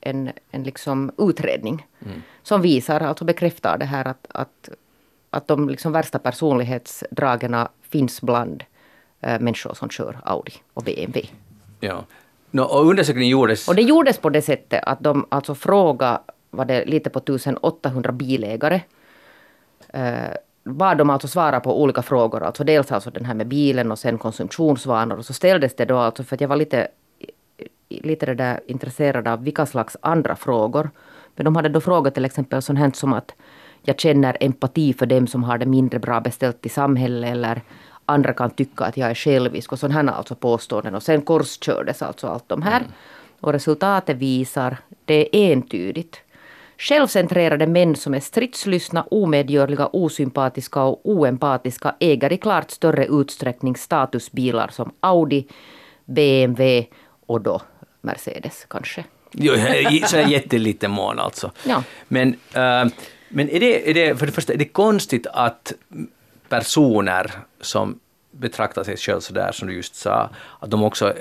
en, en liksom utredning mm. som visar, alltså bekräftar det här att, att, att de liksom värsta personlighetsdragen finns bland äh, människor som kör Audi och BMW. Ja. No, och undersökningen gjordes... Och det gjordes på det sättet att de alltså frågade var det lite på 1800 bilägare. Eh, bad de alltså svara på olika frågor, alltså dels alltså den här med bilen och sen konsumtionsvanor. Och så ställdes det då alltså, för att jag var lite, lite det där intresserad av vilka slags andra frågor. Men de hade då frågat till exempel sånt här som att jag känner empati för dem som har det mindre bra beställt i samhället eller andra kan tycka att jag är självisk och sådana här alltså påståenden. Och sen korskördes alltså allt de här. Mm. Och resultatet visar, det är entydigt. Självcentrerade män som är stridslystna, omedgörliga, osympatiska och oempatiska äger i klart större utsträckning statusbilar som Audi, BMW och då Mercedes kanske. Jo, så är jätteliten mån alltså. Ja. Men, äh, men är, det, är det, för det första, är det konstigt att personer som betraktar sig själva sådär som du just sa, att de också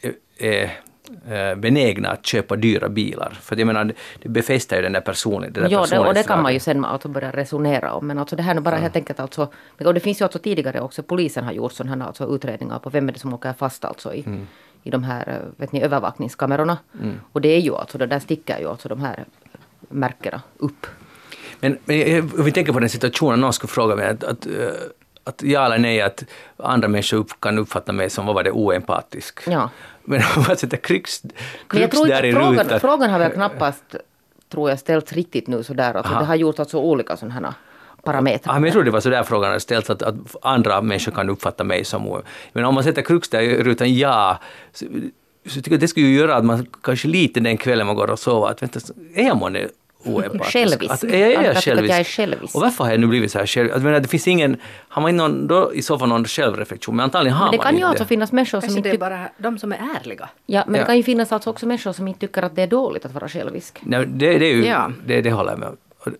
är, är Eh, benägna att köpa dyra bilar. För jag menar, det befäster ju den där personen. Den där ja, det, och det kan man ju sen alltså börja resonera om. Men alltså det här är bara ja. helt enkelt alltså, och det finns ju alltså tidigare också, polisen har gjort sådana här alltså utredningar på vem är det som åker fast alltså i, mm. i de här eh, vet ni, övervakningskamerorna. Mm. Och det är ju alltså, det där sticker ju alltså de här märkena upp. Men, men om vi tänker på den situationen, någon skulle fråga mig att, att eh, att ja eller nej, att andra människor kan uppfatta mig som, vad var det, oempatisk. Ja. Men om man sätter kryx, kryx där i frågan, rutan. Frågan har väl knappast, tror jag, ställts riktigt nu sådär. Alltså, det har gjort alltså olika sådana parametrar. Ja, men jag tror det var så där frågan hade ställts, att, att andra människor kan uppfatta mig som... Men om man sätter kryx där i rutan ja, så, så tycker jag det skulle ju göra att man kanske lite den kvällen man går och sover, att vänta, är jag månne oempatisk. Självisk. Att, är jag, jag, självisk? att jag är självisk. Och varför har jag nu blivit så här självisk? Alltså, det finns ingen, har man någon, då i så fall någon självreflektion? Men antagligen har men det man kan ju alltså finnas människor som inte... det är bara de som är ärliga. Ja, men ja. det kan ju finnas alltså också människor som inte tycker att det är dåligt att vara självisk. Nej, det, det, är ju, ja. det, det håller jag med om. Och,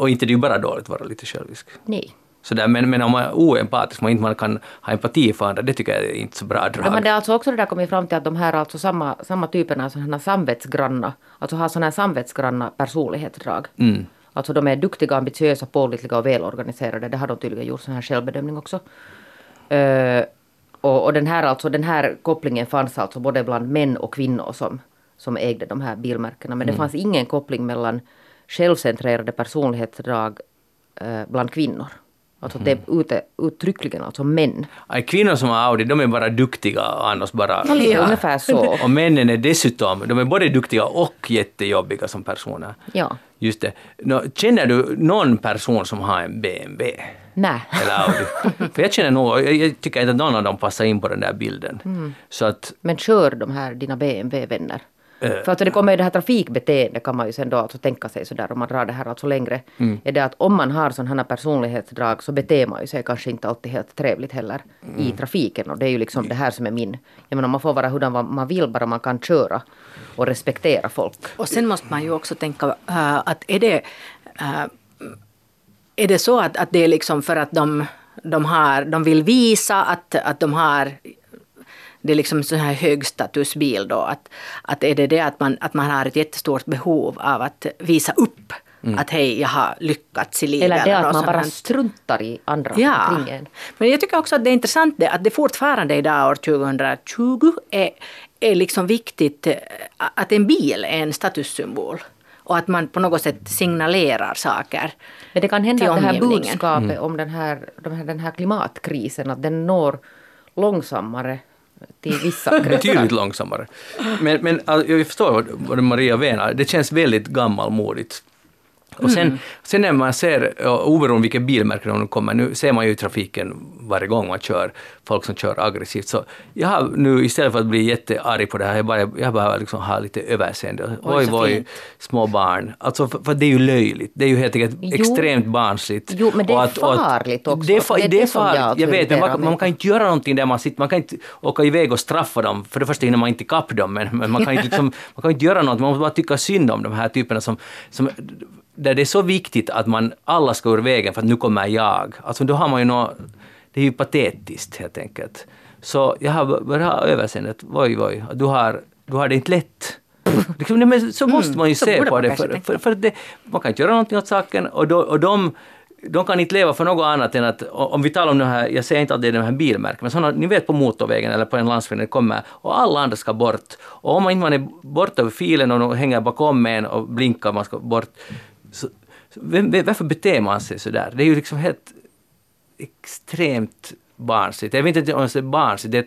och inte det är ju bara dåligt att vara lite självisk. Nej. Sådär, men, men om man är oempatisk, man inte kan ha empati för andra, det tycker jag är inte så bra drag. Ja, men det är alltså också det där kommit fram till att de här alltså samma, samma typerna sådana samvetsgranna, alltså har sådana här samvetsgranna personlighetsdrag. Mm. Alltså de är duktiga, ambitiösa, pålitliga och välorganiserade. Det har de tydligen gjort sån här självbedömning också. Uh, och, och den, här, alltså, den här kopplingen fanns alltså både bland män och kvinnor som, som ägde de här bilmärkena. Men mm. det fanns ingen koppling mellan självcentrerade personlighetsdrag uh, bland kvinnor. Alltså det är ute, uttryckligen alltså män. Ay, kvinnor som har Audi, de är bara duktiga annars bara... Ja, ja. ungefär så. Och männen är dessutom, de är både duktiga och jättejobbiga som personer. Ja. Just det. Nå, känner du någon person som har en BMW? Nej. Eller Audi? För jag känner nog, jag, jag tycker inte att någon av dem passar in på den där bilden. Mm. Så att, Men kör de här dina BMW-vänner? Uh, För alltså det kommer ju det här trafikbeteendet kan man ju sen då alltså tänka sig sådär om man drar det här alltså längre. Mm. Är det att om man har sådana här personlighetsdrag så beter man ju sig kanske inte alltid helt trevligt heller mm. i trafiken. Och det är ju liksom det här som är min... Jag menar man får vara hurdan man vill bara man kan köra och respektera folk. Och sen måste man ju också tänka uh, att är det... Uh, är det så att, att det är liksom för att de, de, har, de vill visa att, att de har det är liksom sån här högstatusbil då. Att, att är det det att man, att man har ett jättestort behov av att visa upp Mm. Att hej, jag har lyckats i livet. Eller det att man bara struntar i andra ja. omkring en. Men jag tycker också att det är intressant det, att det fortfarande idag år 2020 är, är liksom viktigt eh, att en bil är en statussymbol. Och att man på något sätt signalerar saker Men det kan hända att det här budskapet mm. om den här, den här, den här klimatkrisen, att den når långsammare till vissa kretsar. Betydligt långsammare. Men, men jag förstår vad Maria menar. Det känns väldigt gammalmodigt och sen, mm. sen när man ser, oberoende vilket bilmärke de kommer, nu ser man ju i trafiken varje gång man kör, folk som kör aggressivt. Så jag har nu istället för att bli jättearg på det här, jag bara, jag bara liksom har lite överseende. Oj, oj, små barn. Alltså för, för, det är ju löjligt. Det är ju helt enkelt jo. extremt barnsligt. Jo, men det är att, farligt också. Det är, fa, det är, det är farligt, jag, jag vet, men man, man, kan inte göra någonting där man sitter, man kan inte åka iväg och straffa dem. För det första hinner man inte kapp dem, men, men man, kan inte, liksom, man kan inte göra något, man måste bara tycka synd om de här typerna som, som där det är så viktigt att man alla ska ur vägen för att nu kommer jag. Alltså då har man ju något, det är ju patetiskt helt enkelt. Så jag har bara överseendet, oj oj, du har, du har det inte lätt. Men så måste mm, man ju mm, se på det, för, för, för det, man kan inte göra någonting åt saken och, då, och de de kan inte leva för något annat än att, om vi talar om det här, jag säger inte att det är de här bilmärken, men sådana, ni vet på motorvägen eller på en landsväg när det kommer och alla andra ska bort. Och om man inte är borta ur filen och de hänger bakom en och blinkar man ska bort, så, vem, varför beter man sig så där? Det är ju liksom helt extremt barnsligt. Jag vet inte om det är barnsligt, det,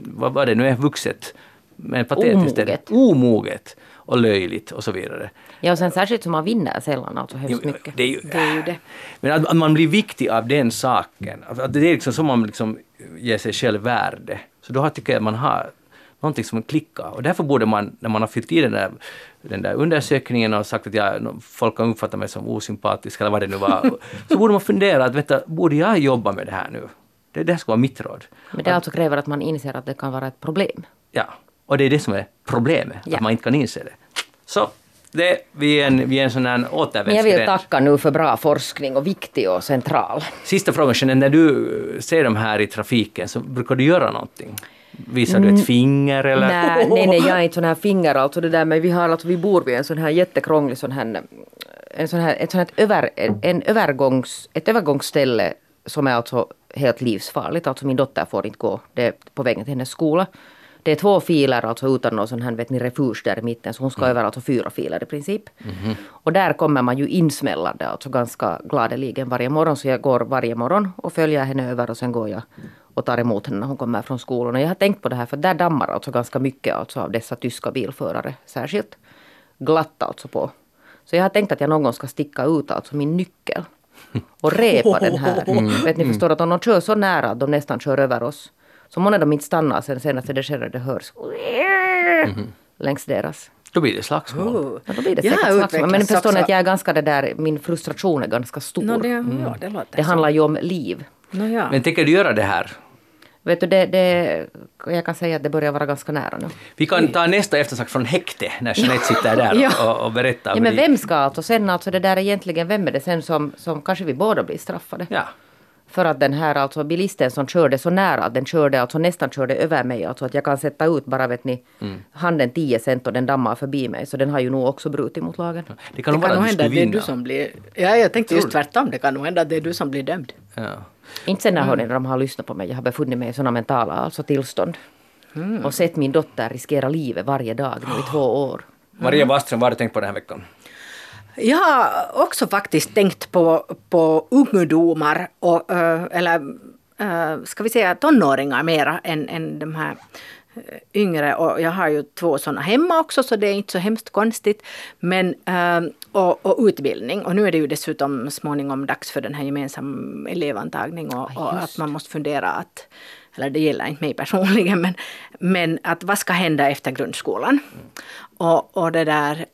vad var det nu är, vuxet Men patetiskt det. Omoget och löjligt och så vidare. Ja, och sen särskilt som man vinner sällan alltså hemskt Jo, mycket. Det är ju, Det är ju det. Men att, att man blir viktig av den saken. Att det är liksom så man liksom ger sig själv värde. Så då tycker jag att man har någonting som klickar. Och därför borde man, när man har fyllt i den där, den där undersökningen och sagt att jag, folk har uppfattat mig som osympatisk eller vad det nu var, så borde man fundera att vänta, borde jag jobba med det här nu? Det, det här ska vara mitt råd. Men det alltså kräver att man inser att det kan vara ett problem. Ja, och det är det som är problemet, Ja. att man inte kan inse det. Så, det, vi, är en, vi är en sån här Men jag återvändsgränd. vill tacka nu för bra forskning och viktig och central. Sista frågan, Jeanette, när du ser de här i trafiken så brukar du göra någonting? Visar du ett finger eller? Nej, nej, nej, jag är inte sån här finger alltså det där men vi har alltså, vi bor vid en sån här jättekrånglig sån här, en sån här, ett sånt här över, en övergångs, ett övergångsställe som är alltså helt livsfarligt. Alltså min dotter får inte gå, det är på vägen till hennes skola. Det är två filer alltså utan någon sån här vet ni, refuge där i mitten så hon ska över alltså fyra filer i princip. Och där kommer man ju insmällande alltså ganska gladeligen varje morgon så jag går varje morgon och följer henne över och sen går jag och tar emot henne när hon kommer från skolan. Och jag har tänkt på det här för där dammar alltså ganska mycket alltså av dessa tyska bilförare särskilt. Glatt alltså på. Så jag har tänkt att jag någon gång ska sticka ut alltså min nyckel. Och repa den här. Vet ni förstår att om de kör så nära att de nästan kör över oss. Så många de inte stannar sen senast det sker det hörs. Längs deras. Då blir det slagsmål. Oh. Ja, då blir det säkert slagsmål. Men förstår ni att jag är ganska det där, min frustration är ganska stor. Nå, det, ja, det det handlar ju om liv. Nå, ja. Men tänker du göra det här? Vet du, det, det, jag kan säga att det börjar vara ganska nära nu. Vi kan ta nästa eftersnack från häkte när Jeanette sitter där Ja. och, och berättar. Ja, men vem ska alltså sen, alltså det där egentligen, vem är det sen som, som kanske vi båda blir straffade? Ja. För att den här alltså bilisten som körde så nära, att den körde alltså nästan körde över mig, alltså att jag kan sätta ut bara vet ni, Mm. handen 10 cent och den dammar förbi mig. Så den har ju nog också brutit mot lagen. Det kan Det nog kan hända att det är vinna. du som blir... Ja, jag tänkte just tvärtom. Det kan nog hända att det är du som blir dömd. Ja. Inte sen när när de har lyssnat på mig. Jag har befunnit mig i sådana mentala alltså tillstånd. Mm. Och sett min dotter riskera livet varje dag nu i två år. Maria Waström, vad har du tänkt på den här veckan? Jag har också faktiskt tänkt på, på ungdomar, och, eller ska vi säga tonåringar mera än, än de här yngre. Och jag har ju två sådana hemma också så det är inte så hemskt konstigt. Men, och, och utbildning. Och nu är det ju dessutom småningom dags för den här gemensam elevantagning och, Ja, och att man måste fundera att eller det gäller inte mig personligen, men, men att vad ska hända efter grundskolan? Och, och det där,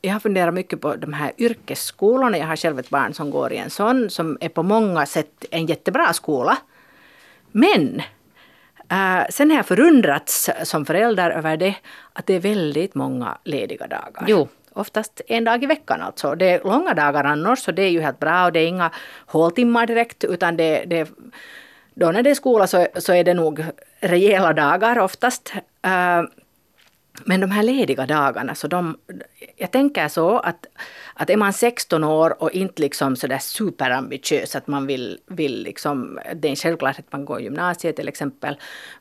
jag har funderat mycket på de här yrkesskolorna. Jag har själv ett barn som går i en sån, som är på många sätt en jättebra skola. Men eh, sen har jag förundrats som förälder över det, att det är väldigt många lediga dagar. Jo. Oftast en dag i veckan alltså. Det är långa dagar annars, så det är ju helt bra och det är inga håltimmar direkt, utan det, det då när det är skola så, så är det nog rejäla dagar oftast. Eh, men de här lediga dagarna, så de, jag tänker så att, att är man 16 år och inte liksom så där superambitiös att man vill, vill liksom, det är en självklart att man går gymnasiet till exempel,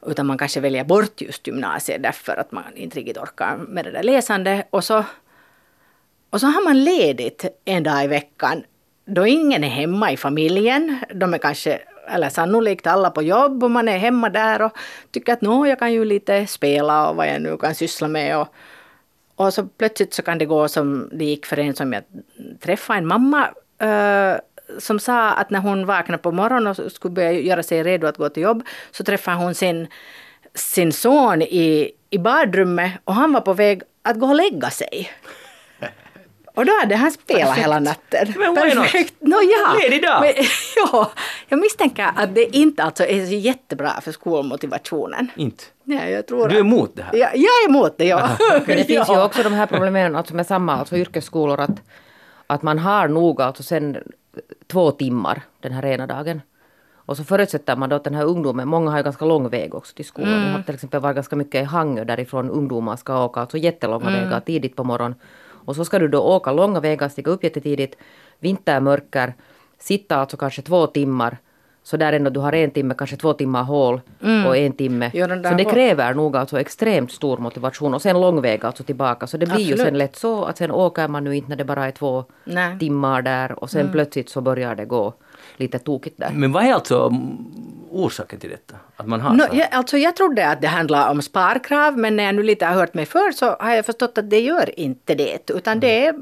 utan man kanske väljer bort just gymnasiet därför att man inte riktigt orkar med det där läsande och så, och så har man ledigt en dag i veckan då ingen är hemma i familjen. De är kanske, eller sannolikt alla på jobb och man är hemma där och tycker att nå, jag kan ju lite spela och vad jag nu kan syssla med. Och, och så plötsligt så kan det gå som det gick för en som jag träffade, en mamma eh, som sa att när hon vaknade på morgonen och skulle börja göra sig redo att gå till jobb så träffade hon sin, sin son i, i badrummet och han var på väg att gå och lägga sig. Och då hade han spelat Perfekt. hela natten. Men why not? Perfekt. Nå, ja. Ledig dag. Men, ja, jag misstänker att det inte alltså är så jättebra för skolmotivationen. Inte. Nej, jag tror Du är emot det här? Ja, jag är emot det, ja. Men det finns ju Ja. också de här problemen alltså med samma alltså yrkesskolor att, att man har nog alltså sen två timmar den här ena dagen. Och så förutsätter man då att den här ungdomen, många har ju ganska lång väg också till skolan. Mm. Det har till exempel varit ganska mycket i Hangö därifrån ungdomar ska åka alltså jättelånga Mm. vägar tidigt på morgonen. Och så ska du då åka långa vägar, stiga upp jättetidigt, vintermörker, sitta alltså kanske två timmar. Så där ändå du har en timme, kanske två timmar hål och en timme. Där så det kräver nog alltså extremt stor motivation och sen lång väg alltså tillbaka. Så det blir ju Absolut. sen lätt så att sen åker man nu inte när det bara är två Nej. timmar där och sen plötsligt så börjar det gå lite tokigt där. Men vad är alltså, orsaken till detta? Att man har No, jag, alltså jag trodde att det handlade om sparkrav men när jag nu lite har hört mig för så har jag förstått att det gör inte det. Utan det är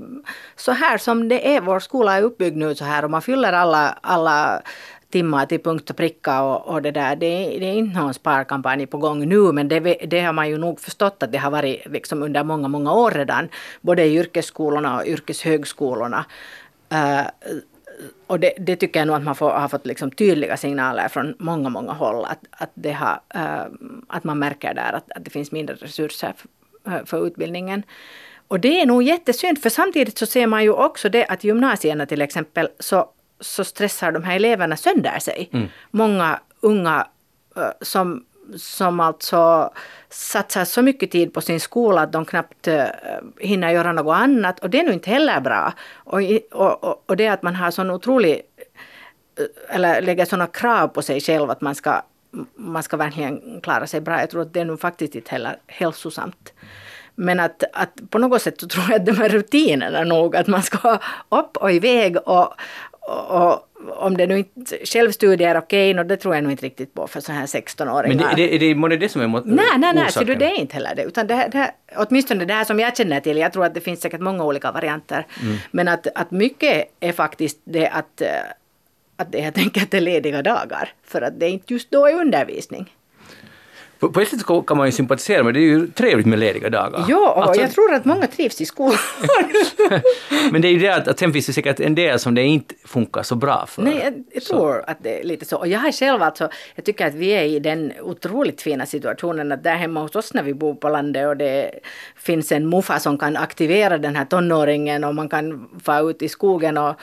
så här som det är. Vår skola är uppbyggd nu så här och man fyller alla, alla timmar till punkt och pricka och, och det där. Det, är- det är inte någon sparkampanj på gång nu men det, det har man ju nog förstått att det har varit liksom under många, många år redan. Både i yrkesskolorna och yrkeshögskolorna. Eh, och det, det tycker jag nog att man får, har fått liksom tydliga signaler från många, många håll. Att, att, det har, eh, att man märker där att, att det finns mindre resurser för, för utbildningen. Och det är nog jättesynd, för samtidigt så ser man ju också det att gymnasierna till exempel så, så stressar de här eleverna sönder sig. Många unga eh, som, som alltså satsar så mycket tid på sin skola att de knappt eh, hinner göra något annat. Och det är nu inte heller bra. Och, och, och, och det att man har sån otrolig eh, eller lägger sådana krav på sig själv att man ska, man ska verkligen klara sig bra. Jag tror att det är nog faktiskt inte heller hälsosamt. Men att, att på något sätt så tror jag att de här rutinerna nog, att man ska upp och iväg och, och, om det nu inte, självstudier är okej, och det tror jag nog inte riktigt på för så här 16-åringar. Men det, är det, är det, det som är mo- Nej, nej, nej, så du, det är inte heller det. Utan det, här- det, här- åtminstone det här som jag känner till, jag tror att det finns säkert många olika varianter. Men att, att mycket är faktiskt det att, eh, att det helt enkelt är lediga dagar. För att det inte just då är undervisning. På, på ett sätt kan man ju sympatisera med det, är ju trevligt med lediga dagar. Ja, och Alltså, jag tror att många trivs i skolan. Men det är ju det att, att sen finns det säkert en del som det inte funkar så bra för. Nej, jag, jag tror att det är lite så. Och jag har själv alltså, jag tycker att vi är i den otroligt fina situationen att där hemma hos oss när vi bor på landet och det finns en muffa som kan aktivera den här tonåringen och man kan få ut i skogen och,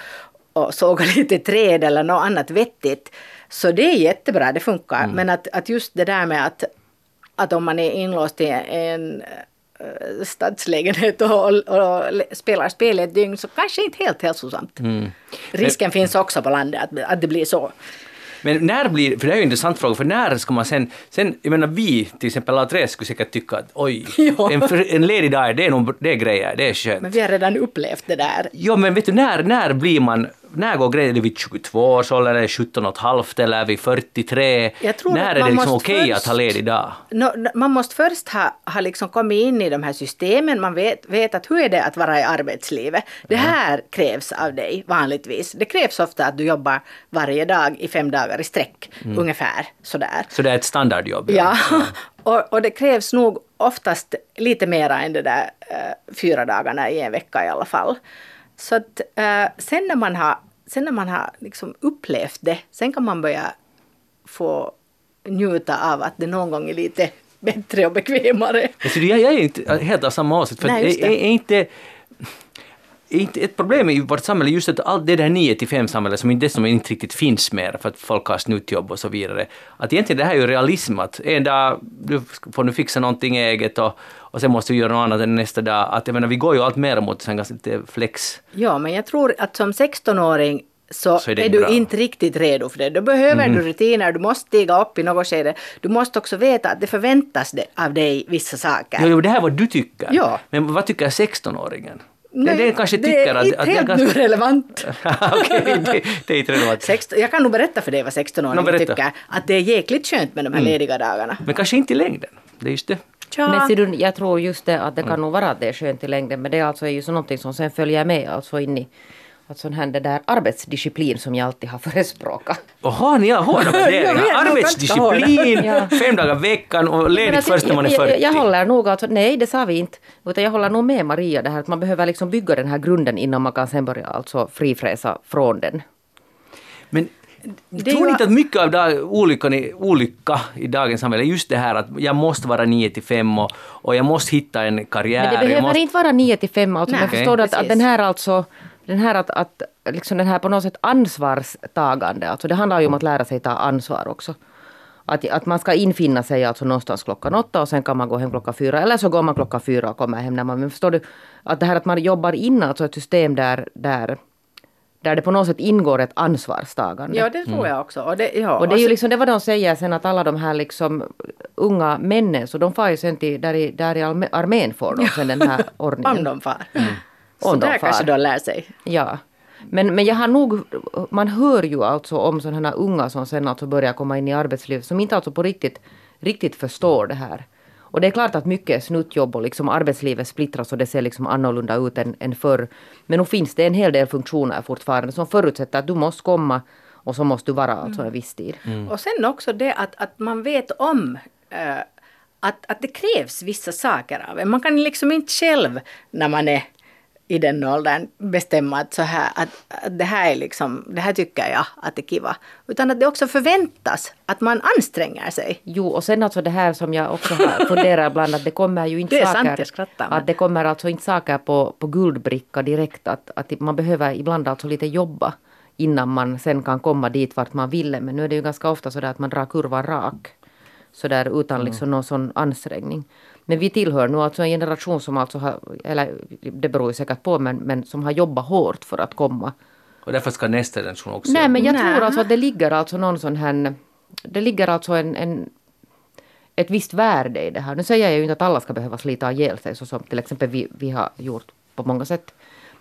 och såga lite träd eller något annat vettigt. Så det är jättebra, det funkar. Men att, att just det där med att, att om man är inlåst i en eh, stadslägenhet och, och, och spelar spel ett dygn så kanske inte helt hälsosamt. Risken finns också på landet att, att det blir så. Men när blir, för det är ju en intressant fråga, för när ska man sen, sen jag menar vi till exempel alla tre skulle säkert tycka att oj, Ja. en, en ledig dag, det är, nog, det är grejer, det är skönt. Men vi har redan upplevt det där. Jo, men vet du, när, när blir man, när går grejen? Är det vid 22 års ålder, eller 17 och halvt, eller vid 43? Jag tror när är det liksom okej först- att ha ledig dag? Nå, n- man måste först ha, ha liksom kommit in i de här systemen. Man vet, vet att hur är det att vara i arbetslivet. Det här krävs av dig vanligtvis. Det krävs ofta att du jobbar varje dag i fem dagar i sträck. Ungefär sådär. Så det är ett standardjobb? Ja, och, och det krävs nog oftast lite mera än det där eh, fyra dagarna i en vecka i alla fall. Så att eh, sen när man har, sen när man har liksom upplevt det, sen kan man börja få njuta av att det någon gång är lite bättre och bekvämare. Alltså, jag, jag är inte helt av samma åsikt. För Nej, är, är inte ett problem i vårt samhälle just att allt det där 9 till 5 samhället som inte, som inte riktigt finns mer för att folk har snutjobb och så vidare. Att egentligen det här är ju realism att en dag du får nu fixa någonting eget och, och sen måste du göra något annat än nästa dag. Att jag menar, vi går ju allt mer mot en ganska lite flex. Ja, men jag tror att som 16-åring så, Så är är, du bra. Inte riktigt redo för det. Då behöver du rutiner, du måste stiga upp i något skede. Du måste också veta att det förväntas av dig vissa saker. Jo, jo, det här är vad du tycker. Ja. Men vad tycker 16-åringen? Nej, det, det kanske det tycker är att... inte att det är helt nu relevant. Okej, det, det är inte relevant. 16, jag kan nog berätta för dig vad 16-åringar Nå, berätta. tycker. Att det är jäkligt skönt med de här lediga dagarna. Men kanske inte i längden. Det är just det. Men ser du, jag tror just det att det Mm. kan nog vara att det är skönt i längden. Men det är alltså är ju så någonting som sen följer med alltså in i att sån här det där arbetsdisciplin som jag alltid har förespråkat. Har ni hårda värderingar? Arbetsdisciplin, Ja. fem dagar i veckan och ledigt alltså, först när man är jag, 40. jag, jag håller nog alltså, nej det sa vi inte. Utan jag håller nog med Maria det här att man behöver liksom bygga den här grunden innan man kan sen börja alltså frifräsa från den. Men Det tror ni inte att mycket av dag, olyckan i, olycka i dagens samhälle är just det här att jag måste vara 9 till 5 och, och jag måste hitta en karriär. Men det behöver måste, inte vara 9 till 5 alltså. Nej, men förstår du att, att den här alltså den här att, att liksom den här på något sätt ansvarstagande, alltså det handlar ju om att lära sig ta ansvar också. Att, att man ska infinna sig alltså någonstans klockan åtta och sen kan man gå hem klockan fyra. Eller så går man klockan fyra och kommer hem när man... Men förstår du? Att det här att man jobbar in alltså ett system där, där, där det på något sätt ingår ett ansvarstagande. Ja, det tror jag också. Och det, ja, Och det är ju så- liksom det vad de säger sen att alla de här liksom unga männen så de far ju sen till, där i, där i armé- armén får de sen den här ordningen. Om de far. Om Så de där far. kanske de lär sig. Ja. Men, men jag har nog, man hör ju alltså om sådana här unga som sen alltså börjar komma in i arbetslivet som inte alltså på riktigt, riktigt förstår det här. Och det är klart att mycket är snuttjobb och liksom arbetslivet splittras och det ser liksom annorlunda ut än, än förr. Men nu finns det en hel del funktioner fortfarande som förutsätter att du måste komma och så måste du vara alltså en viss tid. Mm. Och sen också det att, att man vet om äh, att, att det krävs vissa saker av en. Man kan liksom inte själv när man är i den åldern bestämma att, så här, att, att det här är liksom, det här tycker jag att det är kiva. Utan att det också förväntas att man anstränger sig. Jo, och sen alltså det här som jag också funderar ibland att det kommer ju inte det är saker. Sant, jag skrattar, att det kommer alltså inte saker på, på guldbricka direkt. Att, att man behöver ibland alltså lite jobba innan man sen kan komma dit vart man ville. Men nu är det ju ganska ofta så där att man drar kurvan rak. Så där utan mm. liksom någon sån ansträngning. Men vi tillhör nu alltså en generation som alltså har, eller det beror ju säkert på, men, men som har jobbat hårt för att komma. Och därför ska nästa generation också Nej, men jag Nej. tror alltså att det ligger alltså någon sån här, det ligger alltså en, en ett visst värde i det här. Nu säger jag ju inte att alla ska behöva slita ihjäl sig så som till exempel vi, vi har gjort på många sätt.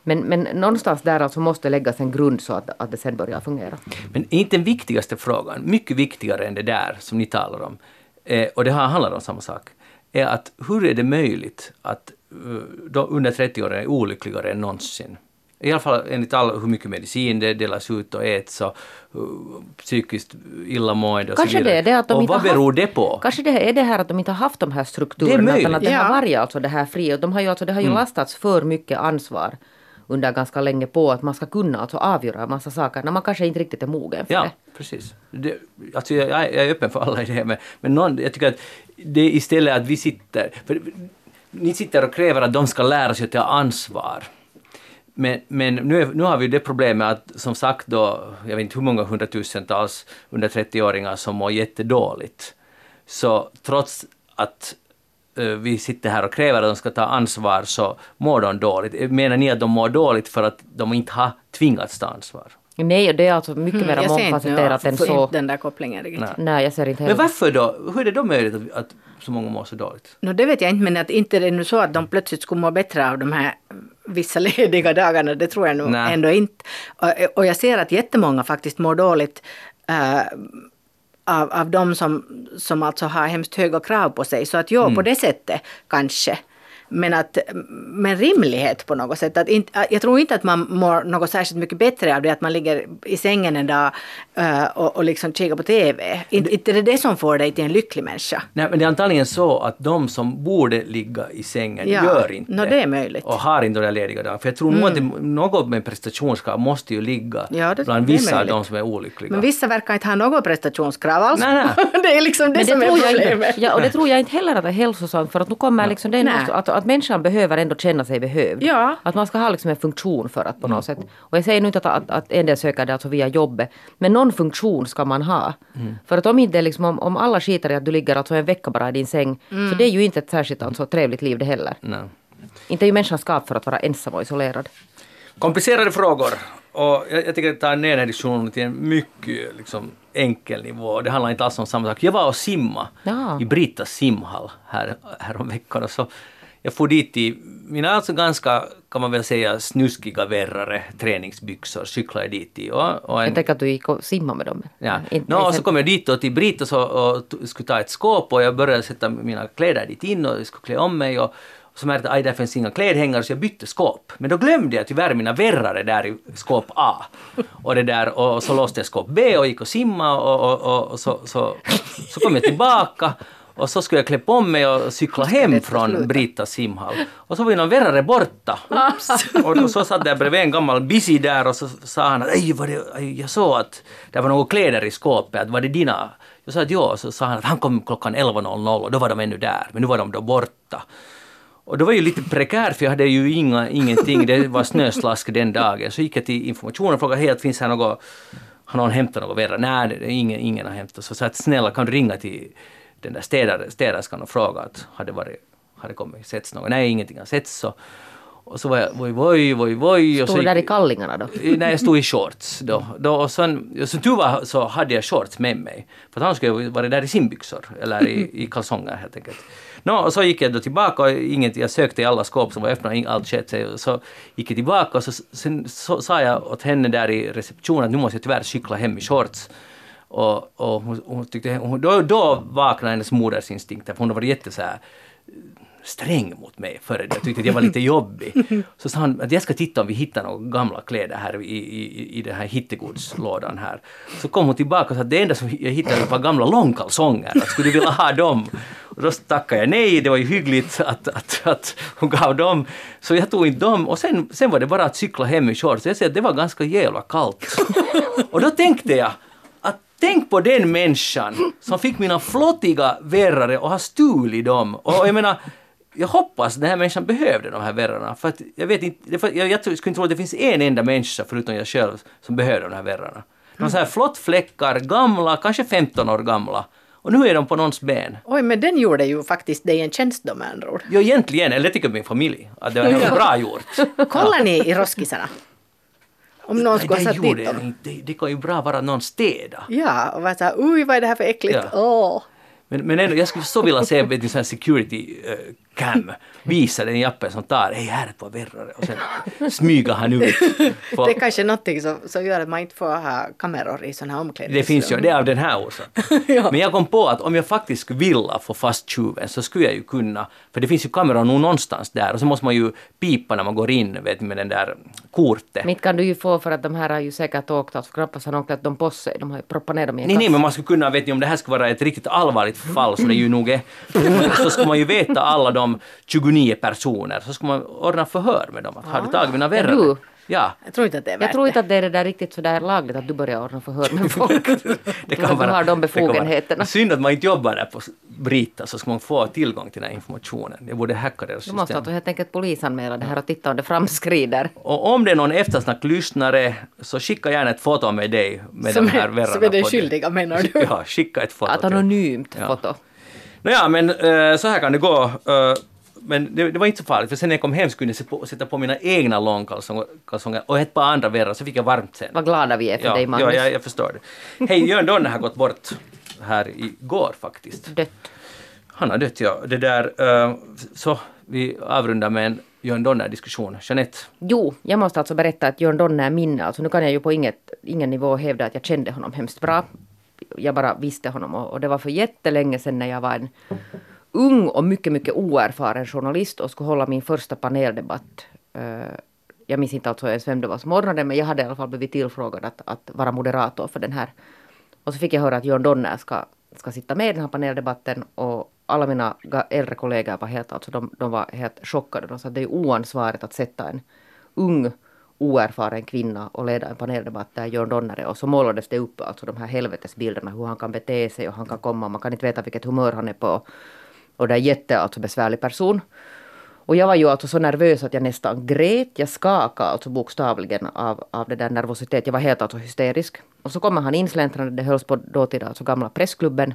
Men, men någonstans där alltså måste läggas en grund så att, att det sen börjar fungera. Men inte den viktigaste frågan, mycket viktigare än det där som ni talar om, eh, och det här handlar om samma sak, är att hur är det möjligt att uh, under 30-åringar är olyckligare än någonsin? I alla fall enligt all, hur mycket medicin det delas ut och äts och uh, psykiskt illamående och kanske så vidare. Det är det att de och inte vad beror haft, det på? Kanske det är det här att de inte har haft de här strukturerna utan att det har varit alltså det här fria. De har ju alltså, det har ju mm. lastats för mycket ansvar under ganska länge på att man ska kunna alltså avgöra en massa saker när man kanske inte riktigt är mogen för ja, det. Precis. Det, alltså jag, jag är öppen för alla idéer men, men någon, jag tycker att det istället att vi sitter... För, ni sitter och kräver att de ska lära sig att ta ansvar. Men, men nu, är, nu har vi det problemet att som sagt då, jag vet inte hur många hundratusentals under 30-åringar som mår jättedåligt. Så trots att vi sitter här och kräver att de ska ta ansvar så mår de dåligt. Menar ni att de mår dåligt för att de inte har tvingats ta ansvar? Nej, det är alltså mycket mm, mer mångfacetterat än så. den där kopplingen riktigt. Nej. Nej, jag ser inte heller. Men varför då? Hur är det då möjligt att, att så många mår så dåligt? No, det vet jag inte, men att inte är nu så att de plötsligt skulle må bättre av de här vissa lediga dagarna, det tror jag nog Nej. ändå inte. Och, och jag ser att jättemånga faktiskt mår dåligt uh, av, av de som, som alltså har hemskt höga krav på sig. Så att ja, mm. på det sättet kanske. Men, att, men rimlighet på något sätt. Att inte, jag tror inte att man mår något särskilt mycket bättre av det att man ligger i sängen en dag och, och liksom kikar på TV. Inte, inte är det det som får dig till en lycklig människa. Nej, men det är antagligen så att de som borde ligga i sängen ja, gör inte no, det. är möjligt. Och har inte de lediga dagar. För jag tror mm. nog att det, något med prestationskrav måste ju ligga ja, det, bland vissa av de som är olyckliga. Men vissa verkar inte ha något prestationskrav alls. Nej, nej. det är liksom det, men det som är problemet. Ja, och det tror jag inte heller att det är hälsosamt för att nu kommer liksom det att, att människan behöver ändå känna sig behövd. Ja. Att man ska ha liksom en funktion för att på något sätt. Och jag säger nu inte att, att, att en del söker det alltså via jobbet. Men någon funktion ska man ha. Mm. För att om inte liksom, om, om alla skiter i att du ligger alltså en vecka bara i din säng. Mm. Så det är ju inte ett särskilt alltså, trevligt liv det heller. No. Inte är ju människan skapad för att vara ensam och isolerad. Komplicerade frågor. Och jag, jag tycker att ta ner den här diskussionen till en mycket liksom, enkel nivå. Det handlar inte alls om samma sak. Jag var och simma ja. i Britas simhall här, här om veckan och så jag får dit i mina alltså ganska, kan man väl säga, snuskiga värrare träningsbyxor, cyklade dit i. Och, och en, jag tänker att du gick och simmade med dem. Ja. no, och så kom jag dit och till Britt och, så, och skulle ta ett skåp och jag började sätta mina kläder dit in och jag skulle klä om mig. Och, och så märkte jag att där finns inga klädhängare så jag bytte skåp. Men då glömde jag tyvärr mina värrare där i skåp A. Och, det där, och så låste jag skåp B och gick och simma och, och, och så, så, så kom jag tillbaka och så skulle jag klä på mig och cykla hem från Britas simhall. Och så var ju någon värre borta. och så satt jag bredvid en gammal busy där och så sa han att var det, jag såg att det var några kläder i skåpet, att var det dina? Jag sa att ja, så sa han att han kom klockan 11.00 och då var de ännu där, men nu var de då borta. Och det var ju lite prekärt för jag hade ju inga, ingenting, det var snöslask den dagen. Så gick jag till informationen och frågade helt finns här något, har någon hämtat något värre? Nej, ingen, ingen har hämtat. Så sa att snälla kan du ringa till den där städerskan och fråga att det, varit, har det kommit, setts något? Nej, ingenting har setts. Så, Och så var jag voj, voj, voj, voj. Och Stod så du där i kallingarna då? Nej, jag stod i shorts då. då och sen, så tur var så hade jag shorts med mig. För han skulle ju varit där i simbyxor, eller i, i kalsonger helt enkelt. Nå, och så gick jag då tillbaka och inget, jag sökte i alla skåp som var öppna, allt skett sig. Så gick jag tillbaka och så, sen så sa jag åt henne där i receptionen att nu måste jag tyvärr cykla hem i shorts. Och, och hon, hon tyckte, hon, då, då vaknade hennes modersinstinkter, för hon varit jätte så här sträng mot mig förr. Jag tyckte att jag var lite jobbig. Så sa han att jag ska titta om vi hittar några gamla kläder här i, i, i den här hittegodslådan här. Så kom hon tillbaka och sa att det enda som jag hittade var gamla långkalsonger. Att skulle du vilja ha dem? Och då tackade jag nej, det var ju hyggligt att, att, att hon gav dem. Så jag tog inte dem och sen, sen var det bara att cykla hem i shorts. Jag ser att det var ganska jävla kallt. Och då tänkte jag tänk på den människan som fick mina flottiga verrare och har stulit dem. Och jag menar, jag hoppas den här människan behövde de här verrarna. För att jag vet inte, jag, jag tror- skulle inte tro att det finns en enda människa förutom jag själv som behöver de här verrarna. De så här flottfläckar, gamla, kanske 15 år gamla. Och nu är de på någons ben. Oj, men den gjorde ju faktiskt dig en tjänst då med andra ord. Jo, egentligen, eller det tycker min familj, att det var bra gjort. Kollar ni i roskisarna? Om någon skulle ha satt dit dem? Det, det kan ju bra vara någon städa. Ja, och var såhär, oj vad är det här för äckligt? Ja. Åh. Men, men ändå, jag skulle så vilja se vet här security uh, cam, visa den jappen som tar, hej här är ett par verrare och sen smyga han ut. På, Det är kanske någonting som, som gör att man inte får ha kameror i sådana här omklädningsrum. det finns ju, det är av den här orsaken. Ja. Men jag kom på att om jag faktiskt skulle vilja få fast tjuven så skulle jag ju kunna, för det finns ju kameror nog någonstans där och så måste man ju pipa när man går in vet, med den där kortet. Mitt kan du ju få för att de här har ju säkert åkt, alltså knappast har de klätt dem på sig. De har ju proppat ner dem i en Nej, nej, men man skulle kunna, vet ni, om det här skulle vara ett riktigt allvarligt fall, så det ju nog är, så ska man ju veta alla de 29 personer, så ska man ordna förhör med dem. Att, har du tagit mina du. Ja, Jag tror inte att det är värt Jag tror inte att det är det där riktigt sådär lagligt att du börjar ordna förhör med folk. det kan vara, har de det kan vara- befogenheterna. Synd att man inte jobbar där på Brita, så ska man få tillgång till den här informationen. Jag borde hacka deras Du måste system. alltså helt enkelt polisanmäla det här och titta om det framskrider. Och om det är någon eftersnack-lyssnare, så skicka gärna ett foto med dig med Som de här är, som är den skyldiga menar du? Ja, skicka ett foto. Att till- anonymt Ja. Nåja, men eh, så här kan det gå. Eh, men det, det var inte så farligt, för sen när jag kom hem skulle jag se på, sätta på mina egna långkalsonger kalsonger och ett par andra verrar, så fick jag varmt sen. Vad glada vi är för ja, dig ja, Magnus. jag, jag förstår det. Hej, Jörn Donner har gått bort här igår faktiskt. Dött. Han har dött, ja. Det där, eh, så vi avrundar med en Jörn Donner-diskussion. Jeanette, Jo, jag måste alltså berätta att Jörn Donner är minne. Alltså nu kan jag ju på inget, ingen nivå hävda att jag kände honom hemskt bra. Jag bara visste honom och, och det var för jättelänge sedan när jag var en ung och mycket, mycket oerfaren journalist och skulle hålla min första paneldebatt. Eh, jag minns inte alltså ens vem det var som ordnade men jag hade i alla fall blivit tillfrågad att, att vara moderator för den här. Och så fick jag höra att Jörn Donner ska, ska sitta med i den här paneldebatten och alla mina äldre kollegor var helt, alltså de, de var helt chockade. De sa att det är oansvarigt att sätta en ung oerfaren kvinna och leda en paneldebatt där Jörn Donner är. Och så målades det upp alltså de här helvetesbilderna, hur han kan bete sig och han kan komma, man kan inte veta vilket humör han är på. Och det är jätte, alltså besvärlig person. Och jag var ju alltså så nervös att jag nästan grät. Jag skakade alltså bokstavligen av, av det där nervositet. Jag var helt alltså hysterisk. Och så kommer han insläntrande, det hölls på dåtida alltså gamla pressklubben.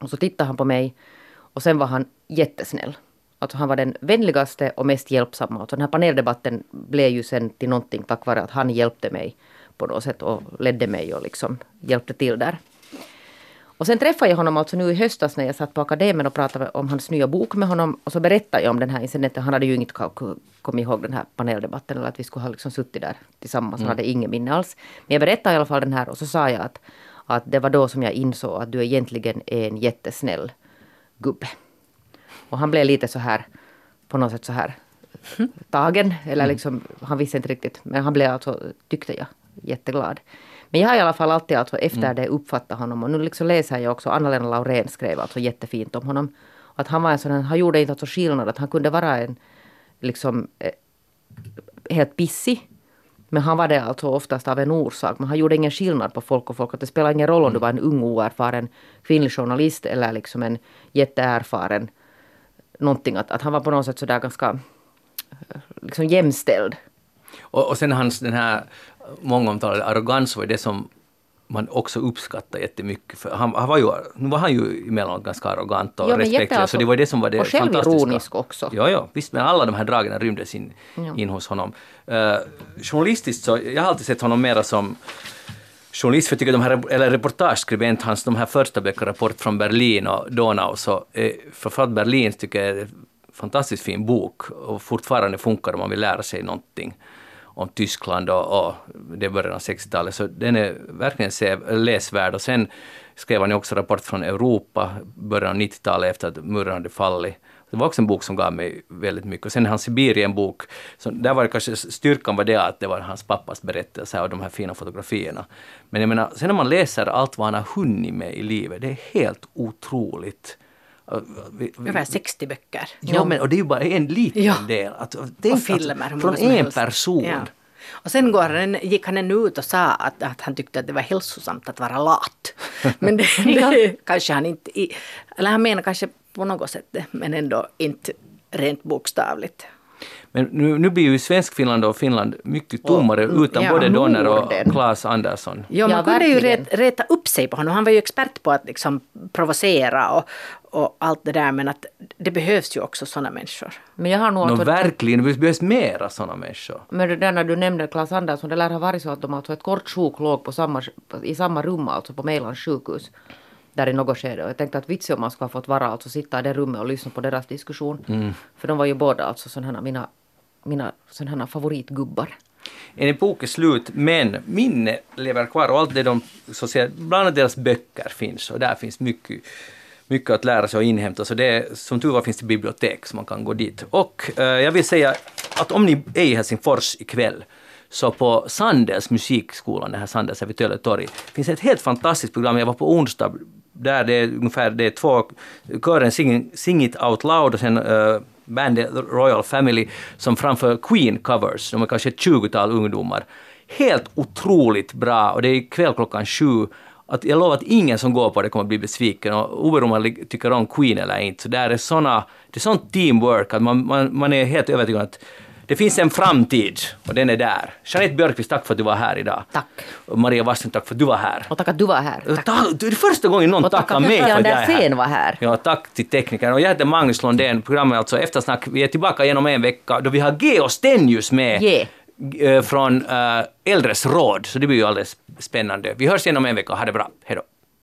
Och så tittade han på mig. Och sen var han jättesnäll. Alltså han var den vänligaste och mest hjälpsamma. Alltså den här paneldebatten blev ju sen till någonting tack vare att han hjälpte mig på något sätt och ledde mig och liksom hjälpte till där. Och sen träffade jag honom alltså nu i höstas när jag satt på akademin och pratade om hans nya bok med honom. Och så berättade jag om den här incidenten. Han hade ju inte ko- kommit ihåg den här paneldebatten eller att vi skulle ha liksom suttit där tillsammans. Han hade ingen minne alls. Men jag berättade i alla fall den här och så sa jag att, att det var då som jag insåg att du egentligen är en jättesnäll gubbe. Och han blev lite så här, på något sätt så här tagen. Eller liksom, han visste inte riktigt. Men han blev alltså, tyckte jag, jätteglad. Men jag har i alla fall alltid alltså efter det uppfattat honom. Och nu liksom läser jag också, Anna-Lena Laurén skrev alltså jättefint om honom. Att han var en sån, han gjorde inte alltså skillnad, att han kunde vara en liksom eh, helt pissig. Men han var det alltså oftast av en orsak. Men han gjorde ingen skillnad på folk och folk. Att det spelar ingen roll om du var en ung oerfaren kvinnlig journalist eller liksom en jätteerfaren någonting. Att, att han var på något sätt sådär ganska eh, liksom jämställd. Och, och sen hans den här mångomtalade arrogans var det som man också uppskattar jättemycket. För han, han var ju, nu var han ju emellanåt ganska arrogant och Ja, respektlös, så det var det som var det och självironisk också. Ja, ja, visst, men alla de här dragen rymdes in, Ja. in hos honom. Uh, journalistiskt så, jag har alltid sett honom mera som journalist, för jag tycker de här, eller reportageskribent, hans de här första böckerna, Rapport från Berlin och Donau, så eh, framförallt Berlin tycker jag är en fantastiskt fin bok och fortfarande funkar om man vill lära sig någonting om Tyskland och, och det början av 60-talet, så den är verkligen se, läsvärd. Och sen skrev han ju också Rapport från Europa, början av 90-talet efter att muren hade fallit. Det var också en bok som gav mig väldigt mycket. Och sen hans Sibirien-bok, så där var det kanske styrkan var det att det var hans pappas berättelse och de här fina fotografierna. Men jag menar, sen när man läser allt vad han har hunnit med i livet, det är helt otroligt. Vi- vi- Över 60 böcker. Ja, men och det är ju bara en liten Ja. del. Att, tänk, och filmer. från en helst. person. Ja. Och sen går han, gick han ännu ut och sa att, att han tyckte att det var hälsosamt att vara lat. Men det, det kanske han inte... Eller han menar kanske på något sätt men ändå inte rent bokstavligt. Men nu, nu blir ju Svenskfinland och Finland mycket tommare utan ja, både Donner och. Claes Andersson. Ja, man Ja, kunde ju ret, reta upp sig på honom. Han var ju expert på att liksom provocera och, och allt det där. Men att det behövs ju också sådana människor. Men jag har nog alltså, verkligen, det behövs mera sådana människor. Men det där när du nämnde Claes Andersson, det lär ha varit så att de alltså ett kort sjok låg på samma, i samma rum alltså på Mejlans sjukhus. Där i något skede. Och jag tänkte att vits om man skulle ha fått vara alltså sitta i det rummet och lyssna på deras diskussion. Mm. För de var ju båda alltså sådana mina, mina sådana favoritgubbar. En epok är slut, men minne lever kvar och allt det de, så säga, bland annat deras böcker finns och där finns mycket, mycket att lära sig och inhämta. Så det som tur var finns det bibliotek så man kan gå dit. Och eh, jag vill säga att om ni är i Helsingfors ikväll så på Sandels musikskolan, det här Sandels här vid Tölle torg, finns ett helt fantastiskt program. Jag var på onsdag där det är ungefär det är två, kören Sing, Sing It Out Loud och sen uh, bandet Royal Family som framför Queen-covers. De är kanske ett 20-tal ungdomar. Helt otroligt bra och det är ikväll klockan sju. Att jag lovar att ingen som går på det kommer att bli besviken och oberoende om man tycker om Queen eller inte. Så där är såna, det är sånt teamwork att man, man, man är helt övertygad om att det finns en framtid och den är där. Jeanette Björkqvist, tack för att du var här idag. Tack. Och Maria Wasslund, tack för att du var här. Och tack att du var här. Tack. Det är första gången någon Och tack tackar mig för att jag är här. Var här. Ja, tack till teknikern. Och jag heter Magnus Lundén. Programmet alltså Eftersnack. Vi är tillbaka igen om en vecka då vi har Geo Stenius med Yeah. eh, från uh, Äldres råd. Så det blir ju alldeles spännande. Vi hörs igen om en vecka. Ha det bra. Hej då.